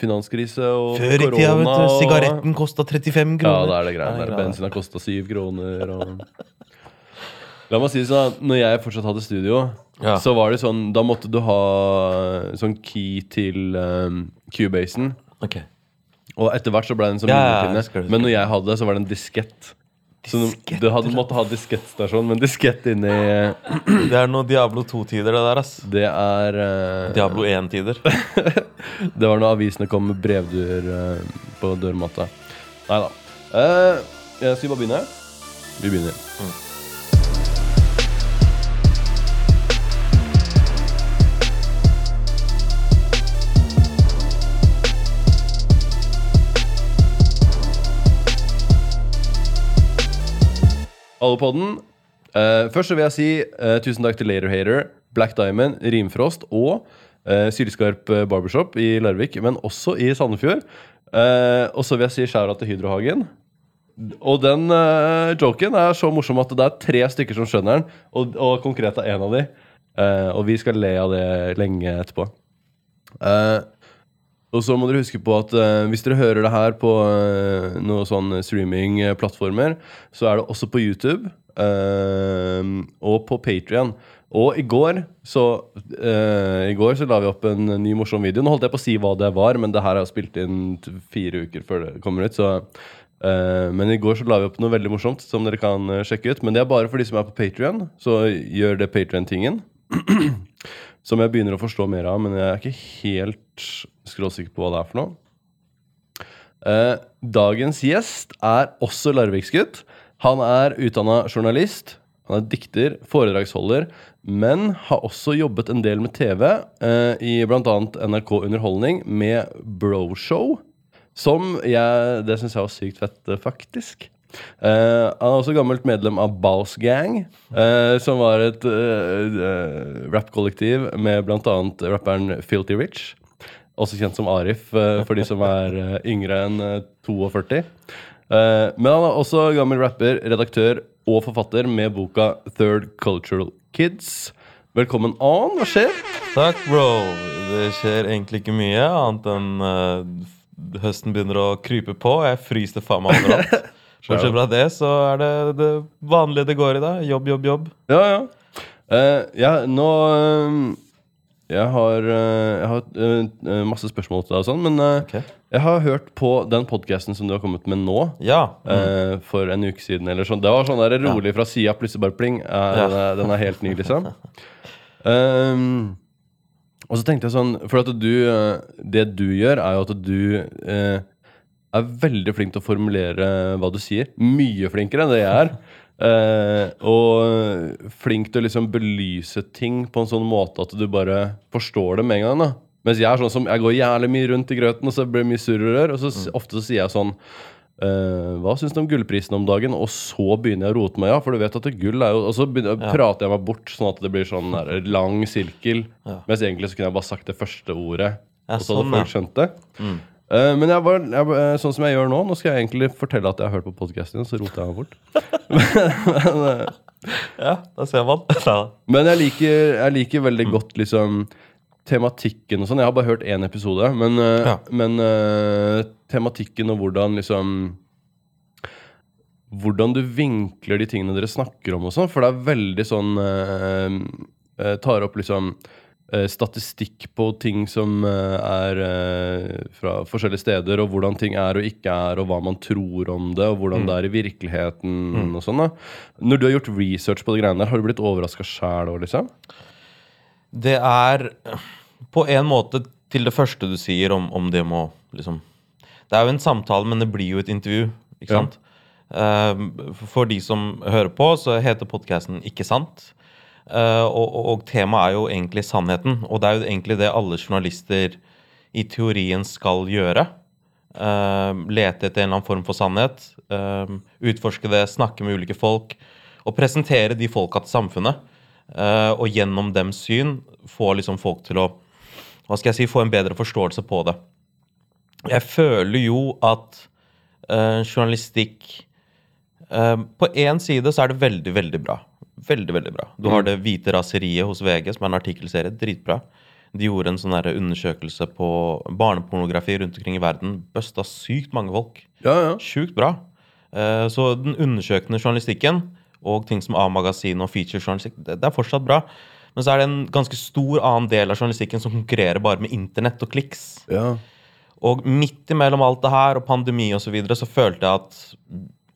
finanskrise og Før i korona. tida, vet du. Sigaretten kosta 35 kroner. Ja, det er det greiene der. Bensin har kosta 7 kroner og La meg si det sånn, når jeg fortsatt hadde studio, Ja. så var det sånn Da måtte du ha sånn key til um, Cubasen. Ok. Og etter hvert så ble det en sånn Ja, minnepinne. Men når jeg hadde det, så var det en diskett. Så du hadde måttet ha diskettstasjon, men diskett inni Det er noe Diablo 2-tider, det der, ass. Det er uh, Diablo 1-tider. Det var når avisene kom med brevduer uh, på dørmatta. Nei da. Uh, skal vi bare begynne? Vi begynner. Alle på den. Eh, først så vil jeg si uh, tusen takk til Later Hater, Black Diamond, Rimfrost og uh, Sylskarp eh, Barbershop i Larvik, men også i Sandefjord. Og så vil jeg si skjæra til Hydrohagen. Og den joken er så morsom at det er tre stykker som skjønner den, og, og konkret er en av de. Og vi skal le av det lenge etterpå. Eh, og så må dere huske på at eh, hvis dere hører det her på uh, noen sånn streamingplattformer, så er det også på YouTube eh, og på Patrion. Og i går så eh, I går så la vi opp en ny morsom video. Nå holdt jeg på å si hva det var, men det her er spilt inn fire uker før det kommer ut. Så, Uh, men i går så la vi opp noe veldig morsomt som dere kan eh, sjekke ut. Men det er bare for de som er på Patrion, så gjør det Patrion-tingen. Som jeg begynner å forstå mer av, men jeg er ikke helt skråsikker på hva det er for noe. Eh, dagens gjest er også Larviksgutt. Han er utdanna journalist. Han er dikter, foredragsholder, men har også jobbet en del med TV eh, i bl.a. NRK Underholdning med Broshow. Som jeg Det syns jeg var sykt fett, eh, faktisk. Eh, han er også gammelt medlem av Baus Gang, uh, som var et uh, rappkollektiv med bl.a. rapperen Filty Rich. Også kjent som Arif eh, for de som er eh, yngre enn eh, 42. Eh, men han er også gammel rapper, redaktør og forfatter med boka Third Cultural Kids. Velkommen on. Hva skjer? Takk, bro. Det skjer egentlig ikke mye, annet enn eh, høsten begynner å krype på. Jeg fryser faen meg overalt. Bortsett fra det, så er det det vanlige det går i, da. Jobb, jobb, jobb. Ja, ja. Uh, ja nå uh, Jeg har, uh, jeg har masse spørsmål til deg og sånn, men eh, Ok. jeg har hørt på den podkasten som du har kommet med nå. Ja. eh, for en uke siden eller sånn. Det var sånn der rolig fra sida, plutselig bare pling. Ja. den, er, helt ny, liksom. Um, og så tenkte jeg sånn For du Det du gjør, er jo at du eh, er veldig flink til å formulere hva du sier. Mye flinkere enn det jeg er. Eh, og flink til å liksom belyse ting på en sånn måte at du bare forstår det med en gang. da Mens jeg er sånn som Jeg går jævlig mye rundt i grøten, og så blir det mye surr og rør. Og så mm. ofte så sier jeg sånn eh, Hva syns du om gullprisen om dagen? Og så begynner jeg å rote meg, ja. For du vet at det gull er jo Og så begynner, prater jeg meg bort, sånn at det blir sånn der, lang sirkel. Mens egentlig så kunne jeg bare sagt det første ordet, Ja, og så hadde sånn, folk ja. skjønt det. Eh, men jeg var, jeg, eh, sånn som jeg gjør nå Nå skal jeg egentlig fortelle at jeg har hørt på podkasten din, så roter jeg meg bort. ja, da ser man. Ja. Men jeg liker, jeg liker veldig godt liksom tematikken og sånn. Jeg har bare hørt én episode, men, eh, Ja. men uh, tematikken og hvordan liksom Hvordan du vinkler de tingene dere snakker om og sånn. For det er veldig sånn uh, Tar opp liksom statistikk på ting som eh, er eh, fra forskjellige steder, og hvordan ting er og ikke er, og hva man tror om det, og hvordan det er i virkeligheten og sånn. da Når du har gjort research på de greiene der, har du blitt overraska sjæl òg, liksom? Det er på en måte til det første du sier om, om det må liksom Det er jo en samtale, men det blir jo et intervju, ikke sant? Ja. for de som hører på, så heter podkasten Ikke sant. Eh, og, og, temaet er jo egentlig sannheten. Og det er jo egentlig det alle journalister i teorien skal gjøre. Eh, lete etter en eller annen form for sannhet. eh, utforske det, snakke med ulike folk. Og presentere de folka til samfunnet. Og gjennom dems syn få liksom folk til å hva skal jeg si, få en bedre forståelse på det. Jeg føler jo at journalistikk På én side så er det veldig, veldig bra. Veldig, veldig bra. Du har Det hvite raseriet hos VG, som er en artikkelserie. Dritbra. De gjorde en sånn der undersøkelse på barnepornografi rundt omkring i verden. Busta sykt mange folk. Ja, ja. Sjukt bra. Eh, Så den undersøkende journalistikken og ting som A-magasin og featurejournalistikk, det det er fortsatt bra. Men så er det en ganske stor annen del av journalistikken som konkurrerer bare med internett og kliks. ja. Og midt imellom alt det her og pandemi og så videre, så følte jeg at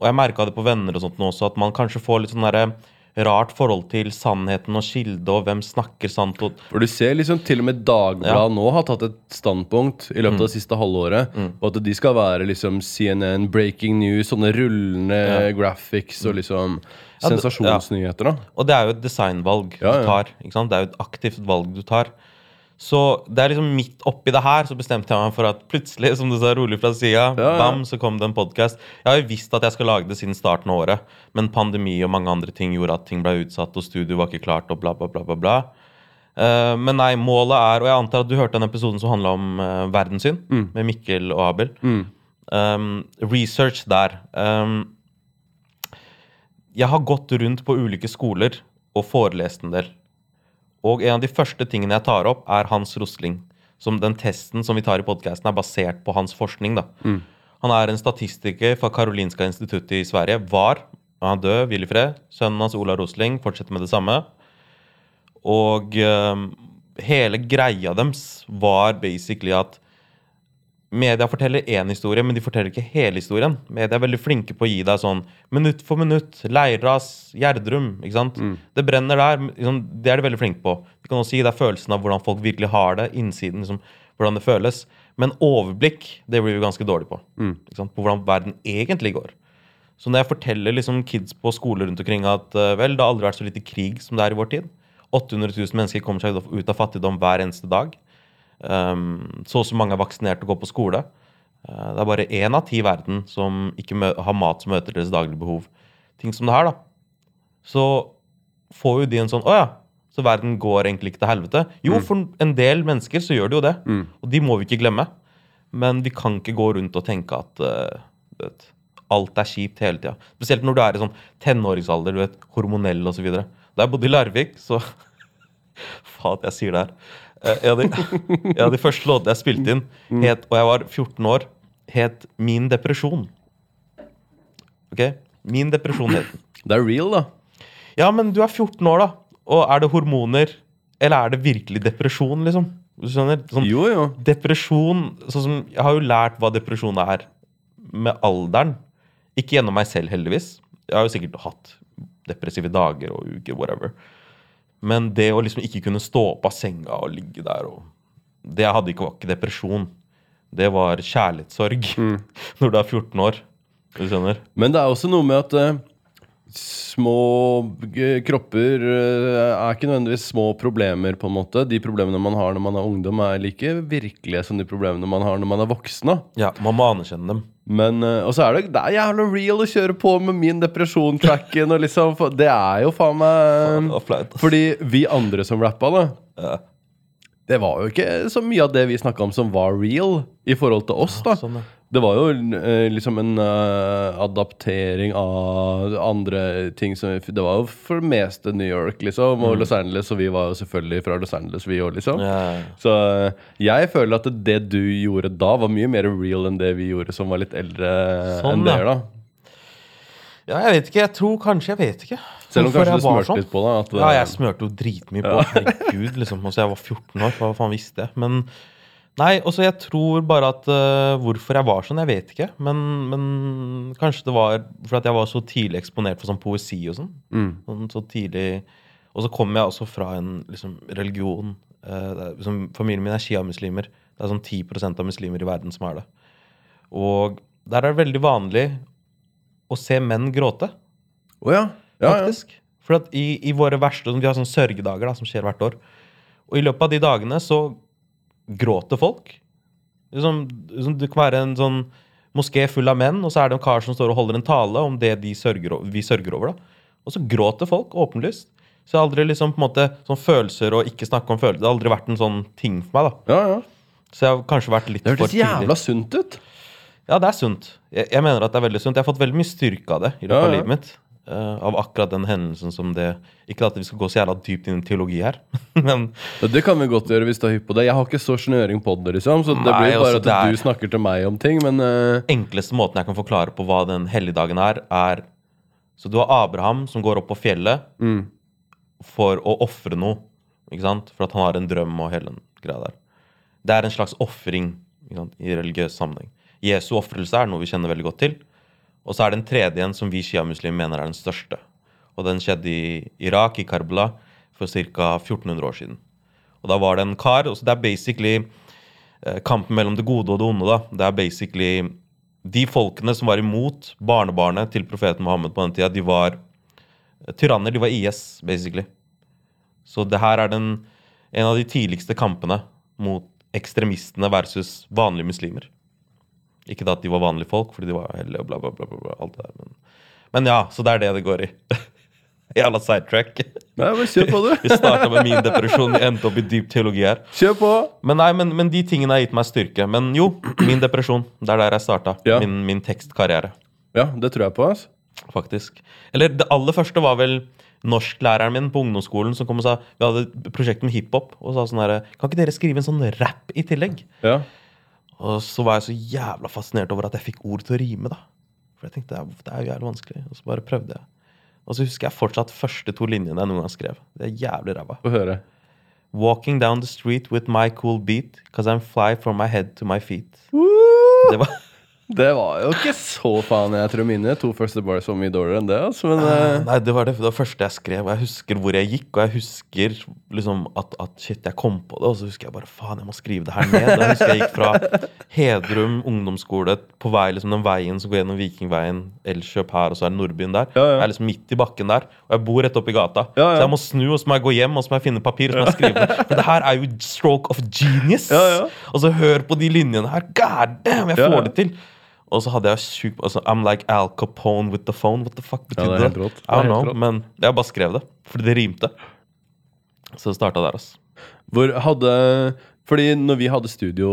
Og jeg merka det på venner og sånt nå også, at man kanskje får litt sånn derre rart forhold til sannheten og kilde og hvem snakker sant og For du ser liksom til og med Dagbladet Ja. nå har tatt et standpunkt i løpet av det siste halvåret. Og at de skal være liksom CNN, breaking news, sånne rullende graphics og liksom Ja, sensasjonsnyheter. da Og det er jo et designvalg Ja, ja. du tar. Det er jo et aktivt valg du tar. Så det er liksom midt oppi det her så bestemte jeg meg for at plutselig, som du sa rolig fra sida, Ja, ja. bam, så kom det en podkast. Jeg har jo visst at jeg skal lage det siden starten av året, men pandemi og mange andre ting gjorde at ting ble utsatt, og studio var ikke klart, og bla, bla, bla, bla. bla. Uh, men nei, målet er Og jeg antar at du hørte den episoden som handla om uh, verdenssyn, med Mikkel og Abel. Um, research der. Um, jeg har gått rundt på ulike skoler og forelest en del. Og en av de første tingene jeg tar opp, er Hans Rosling. Som den testen som vi tar i podkasten, er basert på hans forskning. da. Han er en statistiker fra Karolinska instituttet i Sverige. Var. Han er død, hvil i fred. Sønnen hans, Ola Rosling, fortsetter med det samme. Og um, hele greia deres var basically at Media forteller én historie, men de forteller ikke hele historien. Media er veldig flinke på å gi deg sånn minutt for minutt. Leirras, Gjerdrum. ikke sant? Det brenner der. Liksom, det er de veldig flinke på. De kan også gi deg følelsen av hvordan folk virkelig har det. Innsiden, liksom, hvordan det føles. Men overblikk det blir vi ganske dårlige på. Ikke sant? På hvordan verden egentlig går. Så når jeg forteller liksom kids på skoler rundt omkring at eh, vel, det har aldri vært så lite krig som det er i vår tid 800 000 mennesker kommer seg ut av fattigdom hver eneste dag. Um, så og så mange er vaksinert og går på skole. Uh, det er bare én av ti i verden som ikke har mat som møter deres daglige behov. Ting som det her, da. Så får jo de en sånn Å ja, så verden går egentlig ikke til helvete. Jo, for en del mennesker så gjør det jo det. Og de må vi ikke glemme. Men vi kan ikke gå rundt og tenke at uh, vet, alt er kjipt hele tida. Spesielt når du er i sånn tenåringsalder, du vet, hormonell osv. Da jeg bodde i Larvik, så Faen, at jeg sier det her. Eh, En de, ja, de første låtene jeg spilte inn, het, og jeg var 14 år, het Min depresjon. Ok? Min depresjon het den. Det er real, da. Ja, men du er 14 år, da. Og er det hormoner, eller er det virkelig depresjon, liksom? Du skjønner? Sånn, Jo, jo. Depresjon sånn som, Jeg har jo lært hva depresjon er med alderen. Ikke gjennom meg selv, heldigvis. Jeg har jo sikkert hatt depressive dager og uker, whatever. Men det å liksom ikke kunne stå opp av senga og ligge der og Det hadde ikke, var ikke depresjon. Det var kjærlighetssorg når du er 14 år. Du skjønner? Men det er også noe med at uh, små eh, kropper uh, er ikke nødvendigvis små problemer, på en måte. De problemene man har når man er ungdom, er like virkelige som de problemene man har når man er voksen. da. Ja, Man må anerkjenne dem. Men, eh, Og så er det, det er jævla real å kjøre på med min depresjon-tracken. og liksom, Det er jo faen meg flaut. ass. Fordi vi andre som rappa, da Ja. Det var jo ikke så mye av det vi snakka om som var real i forhold til oss. da Sånn, ja. Det var jo eh, liksom en uh, adaptering av andre ting som Det var jo for det meste New York, liksom, og Los Angeles, og vi var jo selvfølgelig fra Los Angeles, vi òg, liksom. Mm. Ja, ja, ja. Så eh, jeg føler at det du gjorde da, var mye mer real enn det vi gjorde som var litt eldre Sånn, enn det dere, da. Ja, jeg vet ikke. Jeg tror kanskje Jeg vet ikke. Selv om kanskje du smørte sånn. litt på det. Ja, jeg smørte jo dritmye på. Herregud, liksom. Altså, jeg var 14 år, hva faen visste jeg? Men Nei, også jeg tror bare at uh, Hvorfor jeg var sånn, jeg vet ikke. Men, men kanskje det var for at jeg var så tidlig eksponert for sånn poesi og sånn. Mm. sånn så tidlig Og så kommer jeg også fra en liksom, religion uh, det liksom, Familien min er sjiamuslimer. Det er sånn 10% av muslimer i verden som er det. Og der er det veldig vanlig å se menn gråte Å ja. Ja, ja. For i, i våre verste Vi har sånne sørgedager da, som skjer hvert år. Og i løpet av de dagene så gråter folk. Liksom, det kan være en sånn moské full av menn, og så er det en kar som står og holder en tale om det de sørger, vi sørger over. da. Og så gråter folk åpenlyst. Så jeg har aldri liksom på en måte sånn følelser og ikke snakke om følelser. Det har aldri vært en sånn ting for meg. da. ja, ja. Så jeg har kanskje vært litt for tidlig. Det hørtes jævla sunt ut. Ja, det er sunt. Jeg, jeg mener at det er veldig sunt. Jeg har fått veldig mye styrke av det i løpet Ja, av livet mitt. Eh, av akkurat den hendelsen som det Ikke at vi skal gå så jævla dypt inn i teologi her, men Ja, Det kan vi godt gjøre hvis du er hypp på det. Jeg har ikke så snøring på det, liksom, så det Nei, blir bare altså, at du snakker til meg om ting, men uh... enkleste måten jeg kan forklare på hva den helligdagen er, er Så du har Abraham som går opp på fjellet mm, for å ofre noe. Ikke sant? For at han har en drøm og hele den greia der. Det er en slags ofring i religiøs sammenheng. Jesu ofrelse er noe vi kjenner veldig godt til. Og så er det en tredje en som vi sjiamuslimer mener er den største. Og den skjedde i Irak, i Karbala, for ca. 1400 år siden. Og da var det en kar og så Det er basically eh, kampen mellom det gode og det onde. da. Det er basically De folkene som var imot barnebarnet til profeten Mohammed på den tida, de var eh, tyranner. De var IS, basically. Så det her er den, en av de tidligste kampene mot ekstremistene versus vanlige muslimer. Ikke da at de var vanlige folk, fordi de var hellige og bla, bla, bla. bla, bla alt det der. Men, men ja, så det er det det går i. Jævla sidetrack. Nei, men kjør på, du. Vi starta med min depresjon, vi endte opp i dyp teologi her. Kjør på. Men nei, men, men de tingene har gitt meg styrke. Men jo, min depresjon. Det er der jeg starta. Ja. Min, min tekstkarriere, Ja, det tror jeg på. Altså. faktisk. Eller det aller første var vel norsklæreren min på ungdomsskolen som kom og sa Vi hadde et prosjekt med hiphop, og sa sånn herre Kan ikke dere skrive en sånn rap i tillegg? Ja. Og så var jeg så jævla fascinert over at jeg fikk ord til å rime, da. For jeg tenkte det er jo jævlig vanskelig. Og så bare prøvde jeg. Og så husker jeg fortsatt første to linjene jeg noen gang skrev. Det er jævlig ræva. Få høre. Walking down the street with my cool beat, cause I'm fly from my head to my feet. Det var Det var jo ikke så faen jeg tror mine to første bars var mye dårligere enn det. Altså, men uh, Nei, det var det, det var første jeg skrev. Og jeg husker hvor jeg gikk, og jeg husker liksom at, at shit, jeg kom på det. Og så husker jeg bare faen, jeg må skrive det her ned. Jeg husker jeg gikk fra Hedrum ungdomsskole på vei liksom den veien som går gjennom Vikingveien, Elkjøp her, og så er det Nordbyen der. Ja, ja. Jeg er liksom midt i bakken der, og jeg bor rett oppi gata. Ja. Så jeg må snu, og så må jeg gå hjem, og så må jeg finne papir, og så må jeg skrive det. Men det her er jo stroke of genius! Ja, ja. Og så hør på de linjene her. God damn, jeg får det til! Og så hadde jeg sjuk altså, I'm like Al Capone with the phone. What the fuck Ja, betydde det er det? helt. Det I don't know, men jeg bare skrev det. Fordi det rimte. Så det starta der, altså. Hvor hadde Fordi når vi hadde studio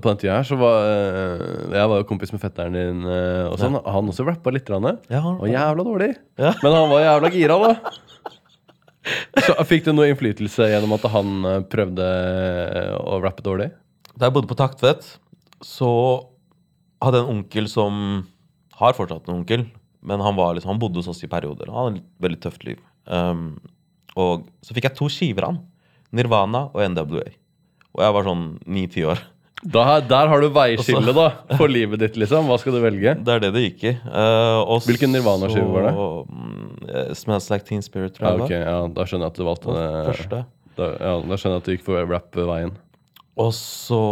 på den tida her, så var eh, Jeg var jo kompis med fetteren din eh, og sånn. Han også rappa litt. Rann, Ja, og jævla dårlig. Ja. Men han var jævla gira, da. Så Fikk du noe innflytelse gjennom at han eh, prøvde å rappe dårlig? Da jeg bodde på Taktvedt, så hadde en onkel som Har fortsatt en onkel, men han, var liksom, han bodde hos oss i perioder. Han hadde et veldig tøft liv. Um, og så fikk jeg to skiver av han. Nirvana og NWA. Og jeg var sånn ni-ti år. Da, der har du veiskille da for livet ditt, liksom. Hva skal du velge? Det er det det gikk i. Uh, Hvilken Nirvana-skive var det? mm, eh, Smells Like Teen Spirit, Ja, jeg ok, det var. ja, Da skjønner jeg at du valgte den. Da, ja, da skjønner jeg at du gikk for rap-veien. Og så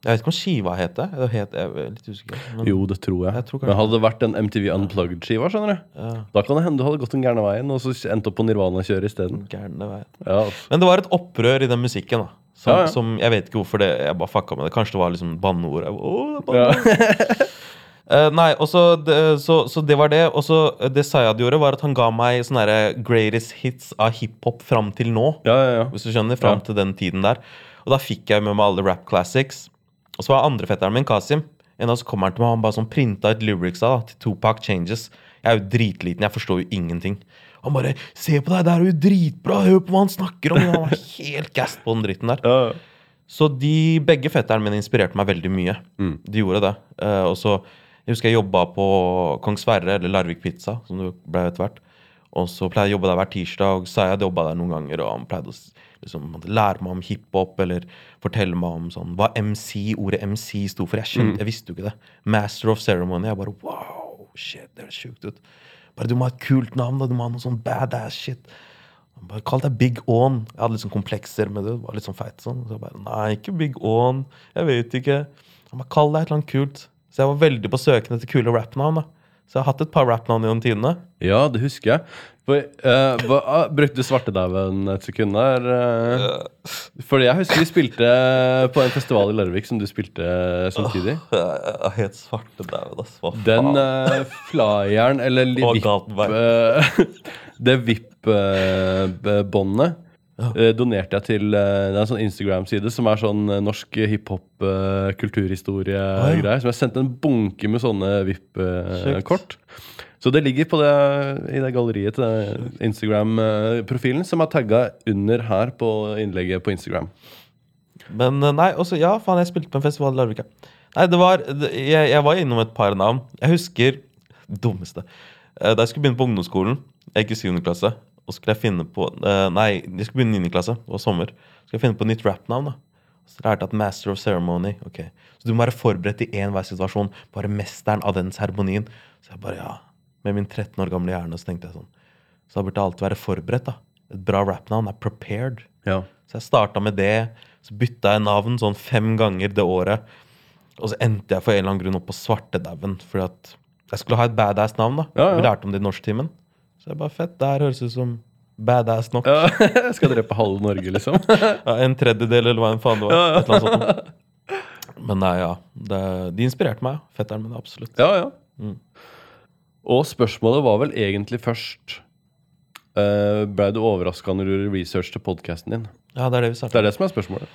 Jeg vet ikke om skiva het det. Jeg, het, jeg er litt usikker. Men, Jo, det tror jeg. Jeg tror Men hadde det vært en MTV Unplugged-skiva, skjønner du Ja, Da kan det hende du hadde gått den gærne veien og så endte opp på Nirvana-kjøret isteden. Ja, altså. Men det var et opprør i den musikken. da som, Ja, ja. som Jeg vet ikke hvorfor det Jeg bare fucka med det. Kanskje det var liksom banneord. Eh, nei, og så så, så det var det. Og så eh, det Sayad gjorde, var at han ga meg sånne greatest hits av hiphop fram til nå. ja, ja, ja. Hvis du skjønner, fram Ja. til den tiden der. Og da fikk jeg med meg alle rap classics. Og så var andrefetteren min, Kasim, en av så kommer han til meg, han bare sånn printa ut lyrics av da, til Tupac Changes. Jeg er jo dritliten, jeg forstår jo ingenting. Han bare 'Se på deg, det er jo dritbra, hør på hva han snakker om!' Han var helt gassed på den dritten der. ja. Så de begge fetterne mine inspirerte meg veldig mye. Mm. De gjorde det. Uh, og så, Jeg husker jeg jobba på Kong Sverre, eller Larvik Pizza, som det ble etter hvert. Og så pleide jeg å jobbe der hver tirsdag, og så jeg jobba der noen ganger. Og han pleide å liksom, lære meg om hiphop, eller fortelle meg om sånn, hva MC, ordet MC sto for. Jeg, skjønte, jeg visste jo ikke det. Master of Ceremony. Jeg bare wow, shit, det høres sjukt ut. Bare du må ha et kult navn, da. Du må ha noe sånn badass shit. Bare Kall deg Big On. Jeg hadde litt sånn komplekser med det. Var litt sånn feit sånn. Så jeg bare Nei, ikke Big On. Jeg vet ikke. Han bare Kall deg et eller annet kult. Så jeg var veldig på søken etter kule rappnavn. da Så jeg har hatt et par rappnavn gjennom tidene. ja, det husker jeg. Eh, ah, brukte du svartedauden et sekund der? eh? Fordi jeg husker vi spilte på en festival i Larvik som du spilte samtidig. Jeg er helt svartedauden, ass. Hva faen? Den uh, flyeren, eller li- VIP, galt eh, Det VIP-båndet eh, donerte jeg til eh, Det er en sånn Instagram-side som er sånn eh, norsk hiphop-kulturhistorie-greier. Som jeg sendte en bunke med sånne VIP-kort. Så det ligger på det, i det galleriet til Instagram-profilen som er tagga under her på innlegget på Instagram. Men eh, nei, også, ja, faen, jeg spilte på en festival i Larvika. Nei, det var jeg, jeg var innom et par navn. Jeg husker Dummeste. Eh, Da jeg skulle begynne på ungdomsskolen, jeg gikk i 7. klasse, og skulle jeg finne på eh, Nei, jeg skulle begynne i 9. klasse, det var sommer. Skulle jeg finne på nytt rappnavn, da. Så lærte jeg at Master of Ceremony. ok. Så du må være forberedt i enhver situasjon. Bare mesteren av den seremonien. Så jeg bare, ja. Med min 13 år gamle hjerne så tenkte jeg sånn. Så da burde alt være forberedt, da. Et bra rappnavn er prepared. Ja. Så jeg starta med det. Så bytta jeg navn sånn fem ganger det året. Og så endte jeg for en eller annen grunn opp på Svartedauden. Fordi at jeg skulle ha et badass navn. da Ja, ja. Vi lærte om det i norsktimen. Så jeg bare fett. Det her høres ut som badass nok. ja. Jeg skal drepe halve Norge, liksom. Ja, en tredjedel, eller hva enn faen det var. Et eller annet sånt. Men nei, ja. Det, de inspirerte meg. Fetteren min, absolutt. Ja, ja. Mm. Og spørsmålet var vel egentlig først uh, Ble du overraska når du gjorde research til podkasten din? Ja, det er det vi Det er det som er spørsmålet.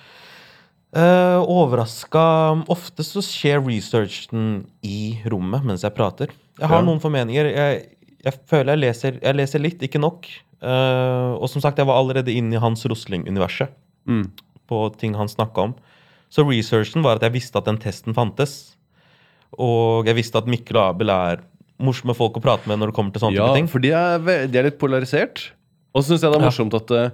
Uh, overraska Ofte så skjer researchen i rommet mens jeg prater. Jeg har Ja. noen formeninger. Jeg, jeg føler jeg leser, jeg leser litt, ikke nok. Uh, og som sagt, jeg var allerede inne i Hans Rosling-universet. Mm. På ting han snakka om. Så researchen var at jeg visste at den testen fantes. Og jeg visste at Mikkel og Abel er morsomme folk å prate med når det kommer til sånne Ja, type ting. for de er, de er litt polarisert. Og så syns jeg det er Ja. morsomt at, eh,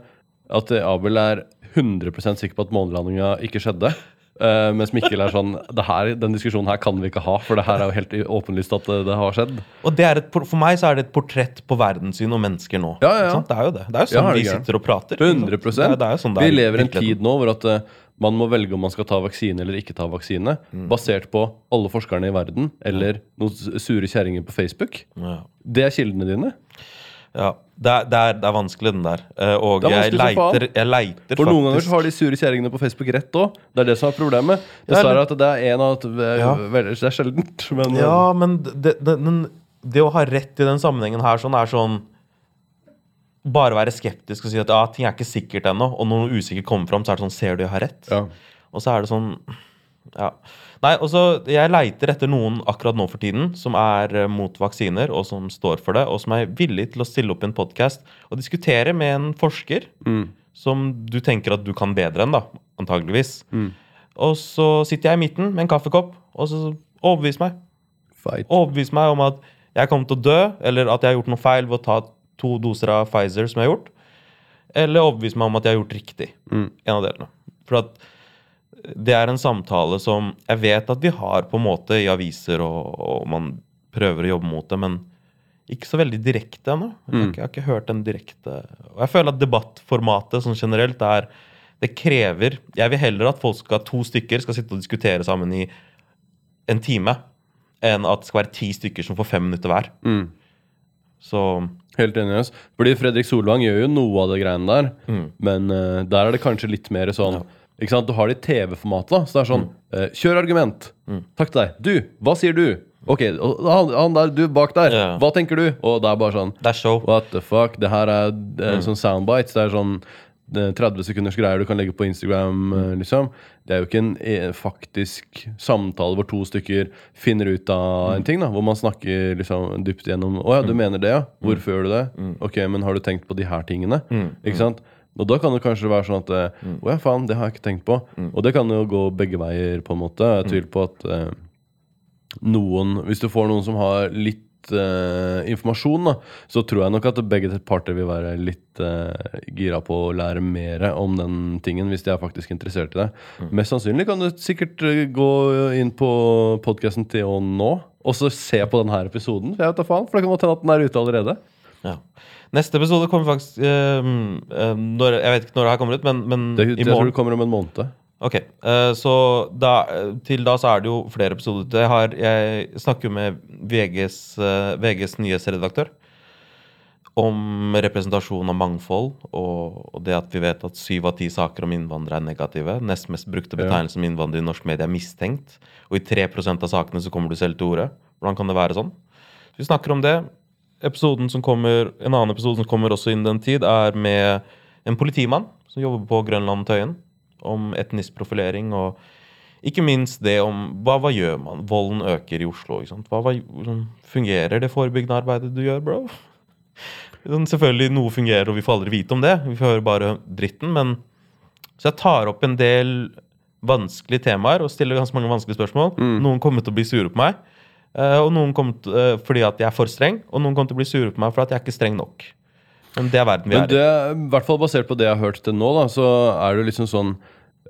at eh, Abel er 100% sikker på at månelandinga ikke skjedde. Uh, mens Mikkel er sånn det her, Den diskusjonen her kan vi ikke ha, for det her er jo helt åpenlyst at det, det har skjedd. Og det er et, for meg så er det et portrett på verdenssyn og mennesker nå. Ja, ja, ja. Det er jo det. Det er jo Ja, sånn er vi sitter og prater. ikke sant? 100 det er, det er sånn Vi er lever i en tid nå hvor at eh, man må velge om man skal ta vaksine eller ikke ta vaksine, Mm. basert på alle forskerne i verden eller noen sure kjerringer på Facebook. Ja. Det er kildene dine. Ja, det er, det, er, det er vanskelig, den der. Eh, Og jeg leiter, jeg leiter For noen ganger så har de sure kjerringene på Facebook rett òg. Det er det som er problemet. Dessverre at det er en av at Ja. Det er sjeldent, men eh, Ja, men det, det, den, det å ha rett i den sammenhengen her sånn er sånn Bare være skeptisk og si at ja, ting er ikke sikkert ennå. Og når noe usikkert kommer fram, så er det sånn Ser du jeg har rett? ja. Og så er det sånn Ja. Nei, og så Jeg leiter etter noen akkurat nå for tiden som er eh, mot vaksiner, og som står for det, og som er villig til å stille opp i en podkast og diskutere med en forsker Mm. som du tenker at du kan bedre enn, da. Antageligvis. Mm. Og så sitter jeg i midten med en kaffekopp, og så overbevis meg. Fight. Overbevis meg om at jeg kommer til å dø, eller at jeg har gjort noe feil ved å ta to doser av Pfizer som jeg har gjort. Eller overbevise meg om at jeg har gjort riktig. Mm. En av delene. For at det er en samtale som jeg vet at vi har på en måte i aviser, og, og man prøver å jobbe mot det, men ikke så veldig direkte ennå. Jeg, har Mm. jeg har ikke hørt den direkte Og jeg føler at debattformatet sånn generelt er Det krever Jeg vil heller at folk skal to stykker skal sitte og diskutere sammen i en time, enn at det skal være ti stykker som får fem minutter hver. Mm. Så Helt enig. ass. Fordi Fredrik Solvang gjør jo noe av det greiene der, Mm. men uh, der er det kanskje litt mer sånn ikke sant? Du har det i TV-formatet. Så det er sånn eh, Kjør argument. Mm. Takk til deg. Du, hva sier du? Ok, han, han der, du bak der. yeah. Hva tenker du? Og det er bare sånn det er show. What the fuck? Det her er eh, Mm. sånn soundbites. Det er sånn eh, 30 sekunders greier du kan legge på Instagram. eh, liksom Det er jo ikke en eh, faktisk samtale hvor to stykker finner ut av Mm. en ting. da Hvor man snakker liksom dypt gjennom Å ja, du mener det, ja? Hvorfor gjør du det? Mm. Ok, men har du tenkt på de her tingene? Ikke sant? Og da kan det kanskje være sånn at eh, Mm. Å ja, faen, det har jeg ikke tenkt på. Og det kan jo gå begge veier, på en måte. Jeg tviler på at eh, noen Hvis du får noen som har litt eh, informasjon, da, så tror jeg nok at begge parter vil være litt uh, gira på å lære mer om den tingen, hvis de er faktisk interessert i det. Mest sannsynlig kan du sikkert eh, gå inn på podkasten til og nå, og så se på denne episoden. Jeg vet da faen, for det kan godt hende at den er ute allerede. Ja. Neste episode kommer faktisk eh, eh, når, Jeg vet ikke når det her kommer ut, men, men Det, i jeg tror det kommer om en måned. Ok, eh, så da, eh, til da så er det jo flere episoder. Jeg, har, jeg snakker jo med VGs, eh, VGs nyhetsredaktør om representasjon av mangfold, og, og det at vi vet at syv av ti saker om innvandrere er negative. Nest mest brukte betegnelse om innvandrere i norsk medie er mistenkt. Og i 3% av sakene så kommer du selv til orde. Hvordan kan det være sånn? Så vi snakker om det. Episoden som kommer, En annen episode som kommer også innen den tid, er med en politimann som jobber på Grønland Tøyen. Om etnisk profilering og Ikke minst det om hva, hva gjør man? Volden øker i Oslo. Hva, hva, hvordan fungerer det forebyggende arbeidet du gjør, bro? Sånn, Selvfølgelig noe fungerer, og vi får aldri vite om det. Vi får høre bare dritten. men Så jeg tar opp en del vanskelige temaer og stiller ganske mange vanskelige spørsmål. Noen kommer til å bli sure på meg, eh, og noen kommer til, eh, fordi at jeg er for streng. Og noen kommer til å bli sure på meg for at jeg er ikke streng nok. Men det er verden vi Men er det, i. hvert fall basert på det jeg har hørt til nå, da, så er det liksom sånn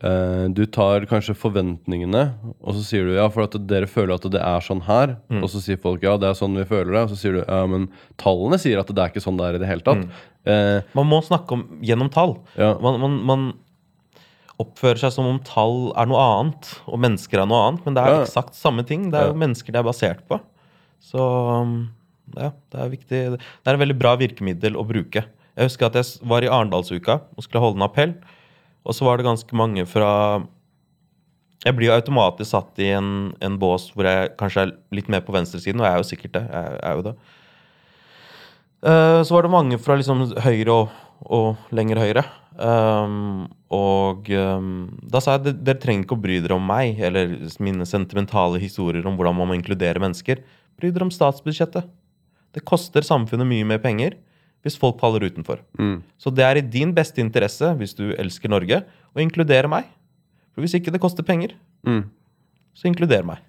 eh, Du tar kanskje forventningene, og så sier du ja, for at dere føler at det er sånn her. Mm. Og så sier folk ja, det er sånn vi føler det. Og så sier du ja, men tallene sier at det er ikke sånn det er i det hele tatt. Eh, Man må snakke om gjennom tall. Ja. Man, man, man oppfører seg som om tall er noe annet, og mennesker er noe annet. Men det er Ja. eksakt samme ting. Det er jo mennesker det er basert på. Så um, ja, det er viktig. Det er et veldig bra virkemiddel å bruke. Jeg husker at jeg var i Arendalsuka og skulle holde en appell. Og så var det ganske mange fra Jeg blir jo automatisk satt i en, en bås hvor jeg kanskje er litt mer på venstresiden, og jeg er jo sikkert det. Jeg er jo det. Eh, så var det mange fra liksom høyre og, og lenger høyre. Um, og um, da sa jeg at dere trenger ikke å bry dere om meg eller mine sentimentale historier om hvordan man må inkludere mennesker. Bry dere om statsbudsjettet. Det koster samfunnet mye mer penger hvis folk faller utenfor. mm. Så det er i din beste interesse, hvis du elsker Norge, å inkludere meg. For hvis ikke det koster penger, Mm. så inkluder meg.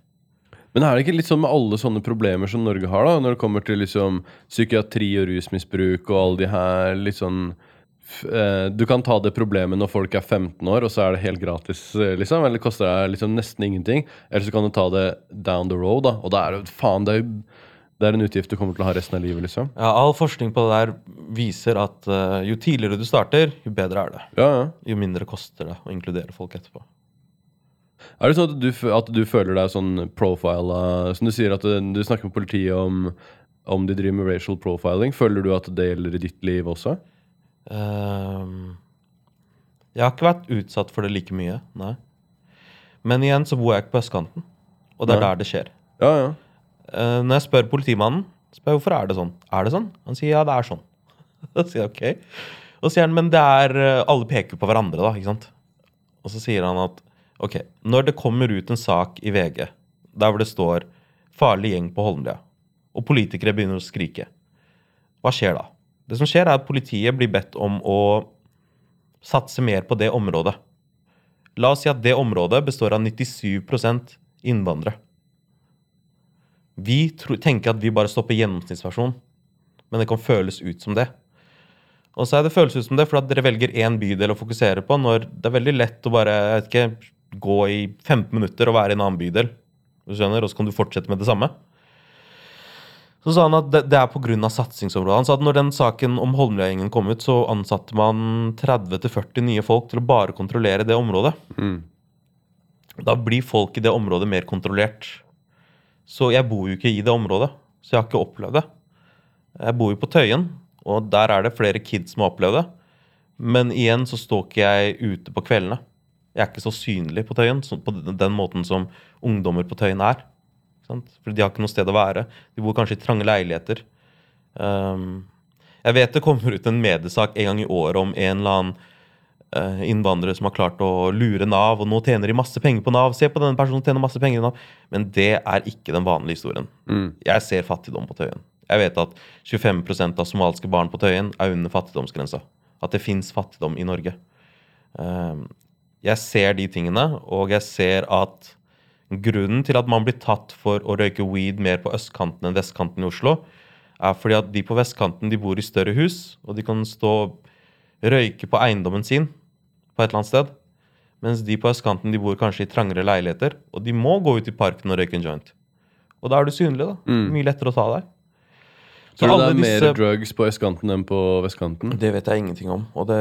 Men er det ikke litt sånn med alle sånne problemer som Norge har, da, når det kommer til liksom psykiatri og rusmisbruk og alle de her litt sånn eh, Du kan ta det problemet når folk er 15 år, og så er det helt gratis, eh, liksom. Eller det koster deg liksom nesten ingenting. Eller så kan du ta det down the road, da. Og da er det faen, det er jo det er en utgift du kommer til å ha resten av livet, liksom. Ja, all forskning på det der viser at uh, jo tidligere du starter, jo bedre er det. Ja, ja. Jo mindre koster det å inkludere folk etterpå. Er det sånn at du, at du føler deg sånn profila Som du sier at du, du snakker med politiet om om de driver med racial profiling. Føler du at det gjelder i ditt liv også? Um, jeg har ikke vært utsatt for det like mye, nei. Men igjen så bor jeg ikke på østkanten, og det er Nei. der det skjer. Ja, ja. Eh, når jeg spør politimannen spør jeg hvorfor er det sånn, er det sånn? Han sier ja, det er sånn. Da sier jeg ok. Og så sier han men det er eh, alle peker på hverandre, da. ikke sant? Og så sier han at ok, når det kommer ut en sak i VG der hvor det står 'farlig gjeng på Holmlia', og politikere begynner å skrike, hva skjer da? Det som skjer, er at politiet blir bedt om å satse mer på det området. La oss si at det området består av 97% innvandrere. Vi tro, tenker at vi bare stopper gjennomsnittsversjon, men det kan føles ut som det. Og så er det føles ut som det for dere velger én bydel å fokusere på, når det er veldig lett å bare jeg vet ikke, gå i 15 minutter og være i en annen bydel. Du skjønner, Og så kan du fortsette med det samme. Så sa han at det, det er pga. satsingsområdet. Han sa at når den saken om Holmlia-gjengen kom ut, så ansatte man 30-40 nye folk til å bare kontrollere det området. Mm. Da blir folk i det området mer kontrollert. Så jeg bor jo ikke i det området, så jeg har ikke opplevd det. Jeg bor jo på Tøyen, og der er det flere kids som har opplevd det. Men igjen så står ikke jeg ute på kveldene. Jeg er ikke så synlig på Tøyen på den måten som ungdommer på Tøyen er. For de har ikke noe sted å være. De bor kanskje i trange leiligheter. Um, jeg vet det kommer ut en mediesak en gang i året om en eller annen innvandrere som har klart å lure Nav, og nå tjener de masse penger på Nav. Se på denne personen tjener masse penger i Nav. Men det er ikke den vanlige historien. Mm. Jeg ser fattigdom på Tøyen. Jeg vet at 25% av somaliske barn på Tøyen er under fattigdomsgrensa. At det fins fattigdom i Norge. Um, jeg ser de tingene, og jeg ser at grunnen til at man blir tatt for å røyke weed mer på østkanten enn vestkanten i Oslo, er fordi at de på vestkanten de bor i større hus, og de kan stå røyke på eiendommen sin på et eller annet sted. Mens de på østkanten de bor kanskje i trangere leiligheter, og de må gå ut i parken og røyke en joint. Og da er du synlig, da. Mye lettere å ta deg. Så Tror du det er er mer drugs på østkanten enn på vestkanten? Det vet jeg ingenting om, og det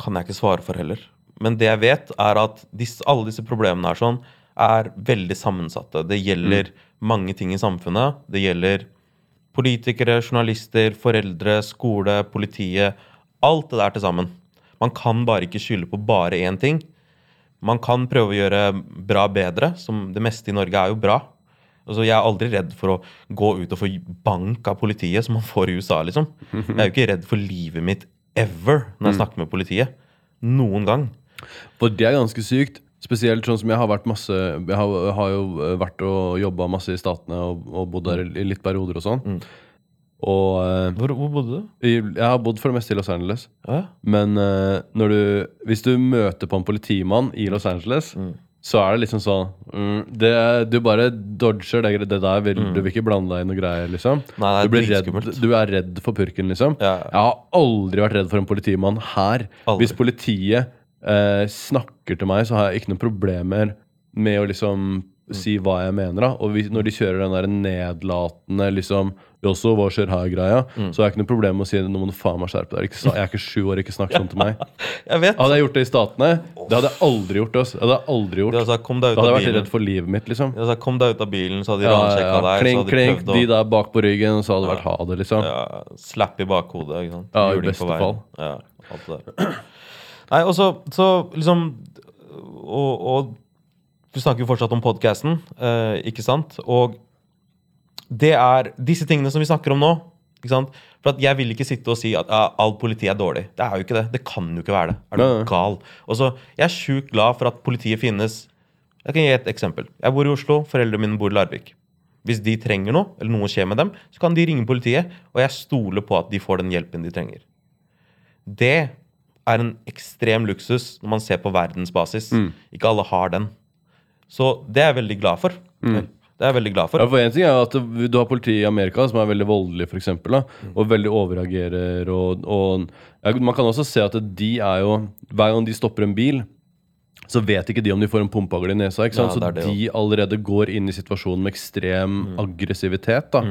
kan jeg ikke svare for heller. Men det jeg vet, er at disse, alle disse problemene her sånn, er veldig sammensatte. Det gjelder mange ting i samfunnet. Det gjelder politikere, journalister, foreldre, skole, politiet. Alt det der til sammen. Man kan bare ikke skylde på bare én ting. Man kan prøve å gjøre bra bedre, som det meste i Norge er jo bra. Altså, jeg er aldri redd for å gå ut og få bank av politiet, som man får i USA. liksom. Jeg er jo ikke redd for livet mitt ever når jeg snakker med politiet. Noen gang. For det er ganske sykt. Spesielt sånn som jeg har vært masse Jeg har, har jo vært og jobba masse i Statene og, og bodd der i litt perioder og sånn. Mm. Og eh, Hvor, hvor bodde du? jeg har bodd for det meste i Los Angeles. Ja. Men eh, du, hvis du møter på en politimann i Los Angeles, Mm. så er det liksom sånn mm, det, Du bare dodger det, det der. Vil, Du vil ikke blande deg i noe greier, liksom. Mm. Nei, du, blir redd, du er redd for purken, liksom. Ja. Jeg har aldri vært redd for en politimann her. Aldri. Hvis politiet eh, snakker til meg, så har jeg ikke noen problemer med å liksom si hva jeg mener. da Og hvis, når de kjører den der nedlatende liksom også, hva skjer her-greia, så har jeg ikke noe problem med å si nå må du faen meg skjerpe deg. Jeg er ikke sju år, ikke snakk sånn til meg. Jeg vet. Hadde jeg gjort det i Statene, det hadde jeg aldri gjort. Ass. Det hadde jeg aldri gjort. De hadde sagt 'kom deg ut Da hadde jeg vært redd for livet mitt, liksom. De hadde sagt 'kom deg ut av bilen', så hadde de Ja, ransjekka ja. deg. Klink, de klink, prøvd å de der bak på ryggen, så hadde det vært ha det, liksom. ja, slapp i bakhodet. Ikke sant? Ja, i Juling beste fall. Ja, alt det der. Nei, og så, så liksom og, og vi snakker jo fortsatt om podkasten, eh, ikke sant? Og det er disse tingene som vi snakker om nå. Ikke sant? For at Jeg vil ikke sitte og si at ja, all politi er dårlig. Det er jo ikke det. Det kan jo ikke være det. Er du Nei, gal? Og så, Jeg er sjukt glad for at politiet finnes. Jeg kan gi et eksempel. Jeg bor i Oslo, foreldrene mine bor i Larvik. Hvis de trenger noe, eller noe skjer med dem, så kan de ringe politiet, og jeg stoler på at de får den hjelpen de trenger. Det er en ekstrem luksus når man ser på verdensbasis. Ikke alle har den. Så det er jeg veldig glad for. Det er jeg veldig glad for. Ja, for en ting er at Du har politiet i Amerika som er veldig voldelig, for eksempel, da, og veldig overreagerer. Og, og ja, Man kan også se at de er jo Hver gang de stopper en bil, så vet ikke de om de får en pumpehagle i nesa. Ja, det er det så de allerede går inn i situasjonen med ekstrem aggressivitet. da.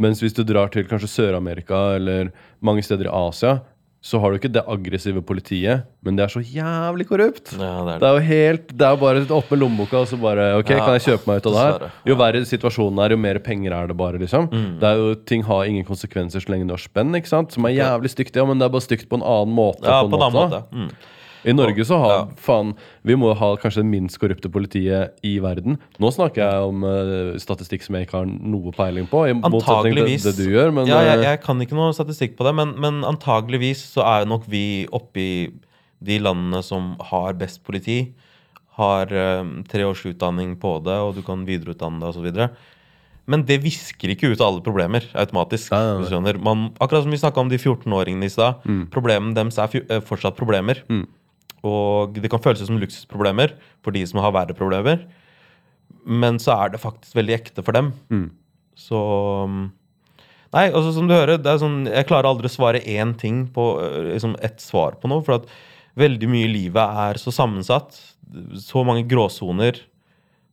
Mens hvis du drar til kanskje Sør-Amerika eller mange steder i Asia, så har du ikke det aggressive politiet, men det er så jævlig korrupt. Ja, det er Det det. er jo helt, det er jo bare opp med lommeboka og så bare Ok, Ja, kan jeg kjøpe meg ut av det her? Jo verre situasjonen er, jo mer penger er det bare, liksom. Mm. Det er jo, Ting har ingen konsekvenser så lenge du har spenn, ikke sant? Som er jævlig stygt, ja, men det er bare stygt på en annen måte. Ja, på en på en måte. måte. Mm. I Norge så har Ja. faen Vi må ha kanskje det minst korrupte politiet i verden. Nå snakker jeg om uh, statistikk som jeg ikke har noe peiling på, i Antageligvis. det du gjør, men ja, jeg, eh, jeg kan ikke noe statistikk på det, men, men antageligvis så er nok vi oppi de landene som har best politi, har uh, tre års utdanning på det, og du kan videreutdanne deg osv. Men det visker ikke ut alle problemer automatisk. Nei, nei, nei. Man, akkurat som vi snakka om de 14-åringene i stad. Problemene deres er fortsatt problemer. Mm. Og det kan føles som luksusproblemer for de som har verre problemer. Men så er det faktisk veldig ekte for dem. Mm. Så um, Nei, altså som du hører, det er sånn, jeg klarer aldri å svare én ting på øh, liksom ett svar på noe. For at veldig mye i livet er så sammensatt. Så mange gråsoner.